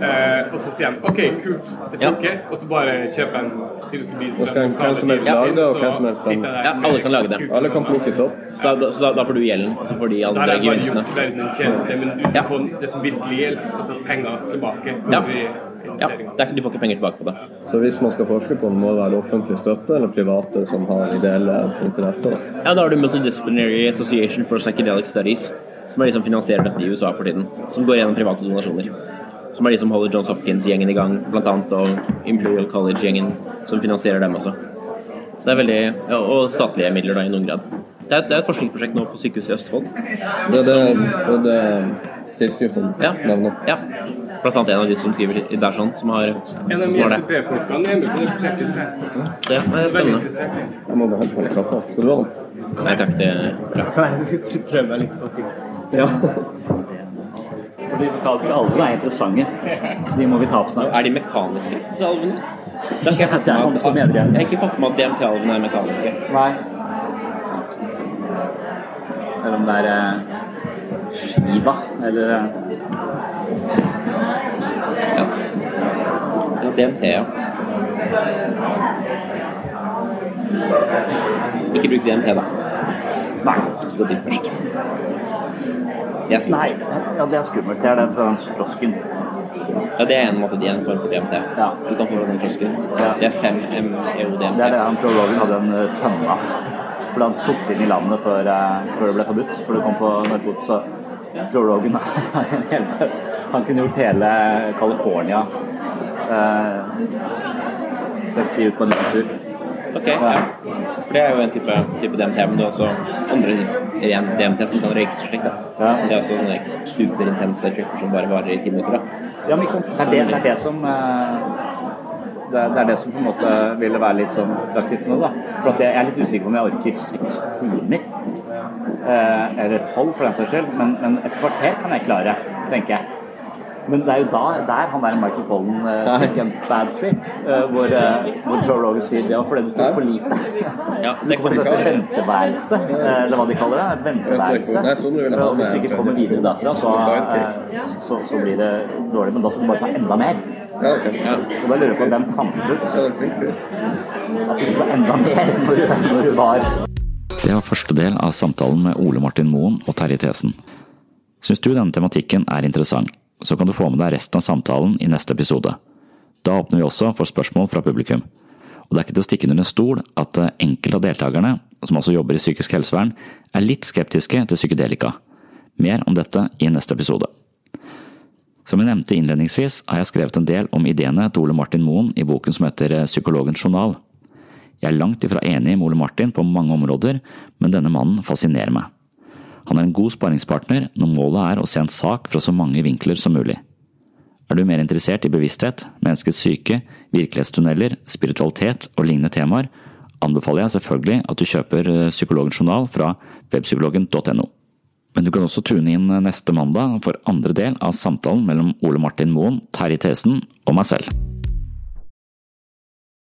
eh, og så sier han OK, kult, det Ja. funker, og så bare kjøper en psilocybin Og så kan hvem som helst Ja. lage det, og hvem som helst sende det. Ja, alle kan lage det. Alle kan plukkes opp. Så da, da, så da, da får du gjelden, og så får de Da har jeg bare gjort verden en tjeneste, men du Ja. å det som virkelig gjelder, altså penger tilbake. For Ja. Ja, det er, du får ikke penger tilbake på det. Så hvis man skal forske på det, må det være offentlig støtte eller private som har ideelle interesser. Ja, da har du Multidisciplinary Association for Psychedelic Studies, som er de som finansierer dette i USA for tiden. Som går gjennom private donasjoner. Som er de som holder Johns Hopkins-gjengen i gang, annet, og Imperial College-gjengen, som finansierer dem også. Så det er veldig ja, Og statlige midler, da, i noen grad. Det er, det er et forskningsprosjekt nå på sykehuset i Østfold. Det er det, og det tidsskriften Ja. nevner. ja. Blant annet en av de som skriver der sånn, som har, En av som har det. Er med på det prosjektet. her. Ja, det er spennende. Jeg må bare hente på litt kaffe. Skal du ha den? Nei takk, det er bra. Jeg skal prøve meg litt på sikt. Ja. For de mekaniske alvene er interessante. De må vi ta opp snart. Er de mekaniske, disse alvene? Det har ikke jeg er med at- har ikke fått med at DMT-alvene er mekaniske. Nei. Eller om det er skiva, eller Ja. ja DMT, ja. Ikke bruk DMT, da. Nei. Ikke gå dit først. Det er Nei, ja, det er skummelt. Det er den fra den frosken. Ja, det er en, måte, en form for DMT. Ja. Du kan få den frosken. Ja. Det er 5 MEO-DMT. Det er det han Joe Rogan hadde en eh, tønne av. For han tok det inn i landet før, eh, før det ble forbudt. For det kom på narkotika. Joe Rogan Han kunne gjort hele California eh, Sett de ut på en tur. Ok, ja. For det er jo en type, type DMT, men det er også andre ren DMT som kan røykes slik, da. Ja. Det er også sånne superintense tripper som bare varer i ti minutter, da. Ja, men ikke sant. Det er det, det, er det som eh, det er, det som på en måte ville være litt sånn praktisk nå, da. For jeg er litt usikker på om jeg orker seks timer eller tolv, for den saks skyld. Men, men et kvarter kan jeg klare, tenker jeg. Men det er jo da, der han der Michael Pollen uh, fikk en bad trip, uh, hvor, uh, hvor, Joe Rogan sier det var fordi du tok for lite. Ja, det kommer til kalle venteværelse, eller hva de kaller det. Venteværelse. sånn Og hvis du ikke kommer videre derfra, så, så, så, blir det dårlig. Men da skal du bare ta enda mer. Ja, okay. ja. Så da lurer jeg på hvem fant ut at du skulle enda mer når du, når du var Det var første del av samtalen med Ole Martin Moen og Terje Tesen. Syns du denne tematikken er interessant? så kan du få med deg resten av samtalen i neste episode. Da åpner vi også for spørsmål fra publikum. Og det er ikke til å stikke under en stol at eh, enkelte av deltakerne, som også jobber i psykisk helsevern, er litt skeptiske til psykedelika. Mer om dette i neste episode. Som jeg nevnte innledningsvis, har jeg skrevet en del om ideene til Ole Martin Moen i boken som heter eh, Psykologens journal. Jeg er langt ifra enig med Ole Martin på mange områder, men denne mannen fascinerer meg. Han er en god sparringspartner når målet er å se en sak fra så mange vinkler som mulig. Er du mer interessert i bevissthet, menneskets syke, virkelighetstunneler, spiritualitet og lignende temaer, anbefaler jeg selvfølgelig at du kjøper eh, Psykologens journal fra webpsykologen.no. Men du kan også tune inn neste mandag for andre del av samtalen mellom Ole Martin Moen, Terje Thesen og meg selv.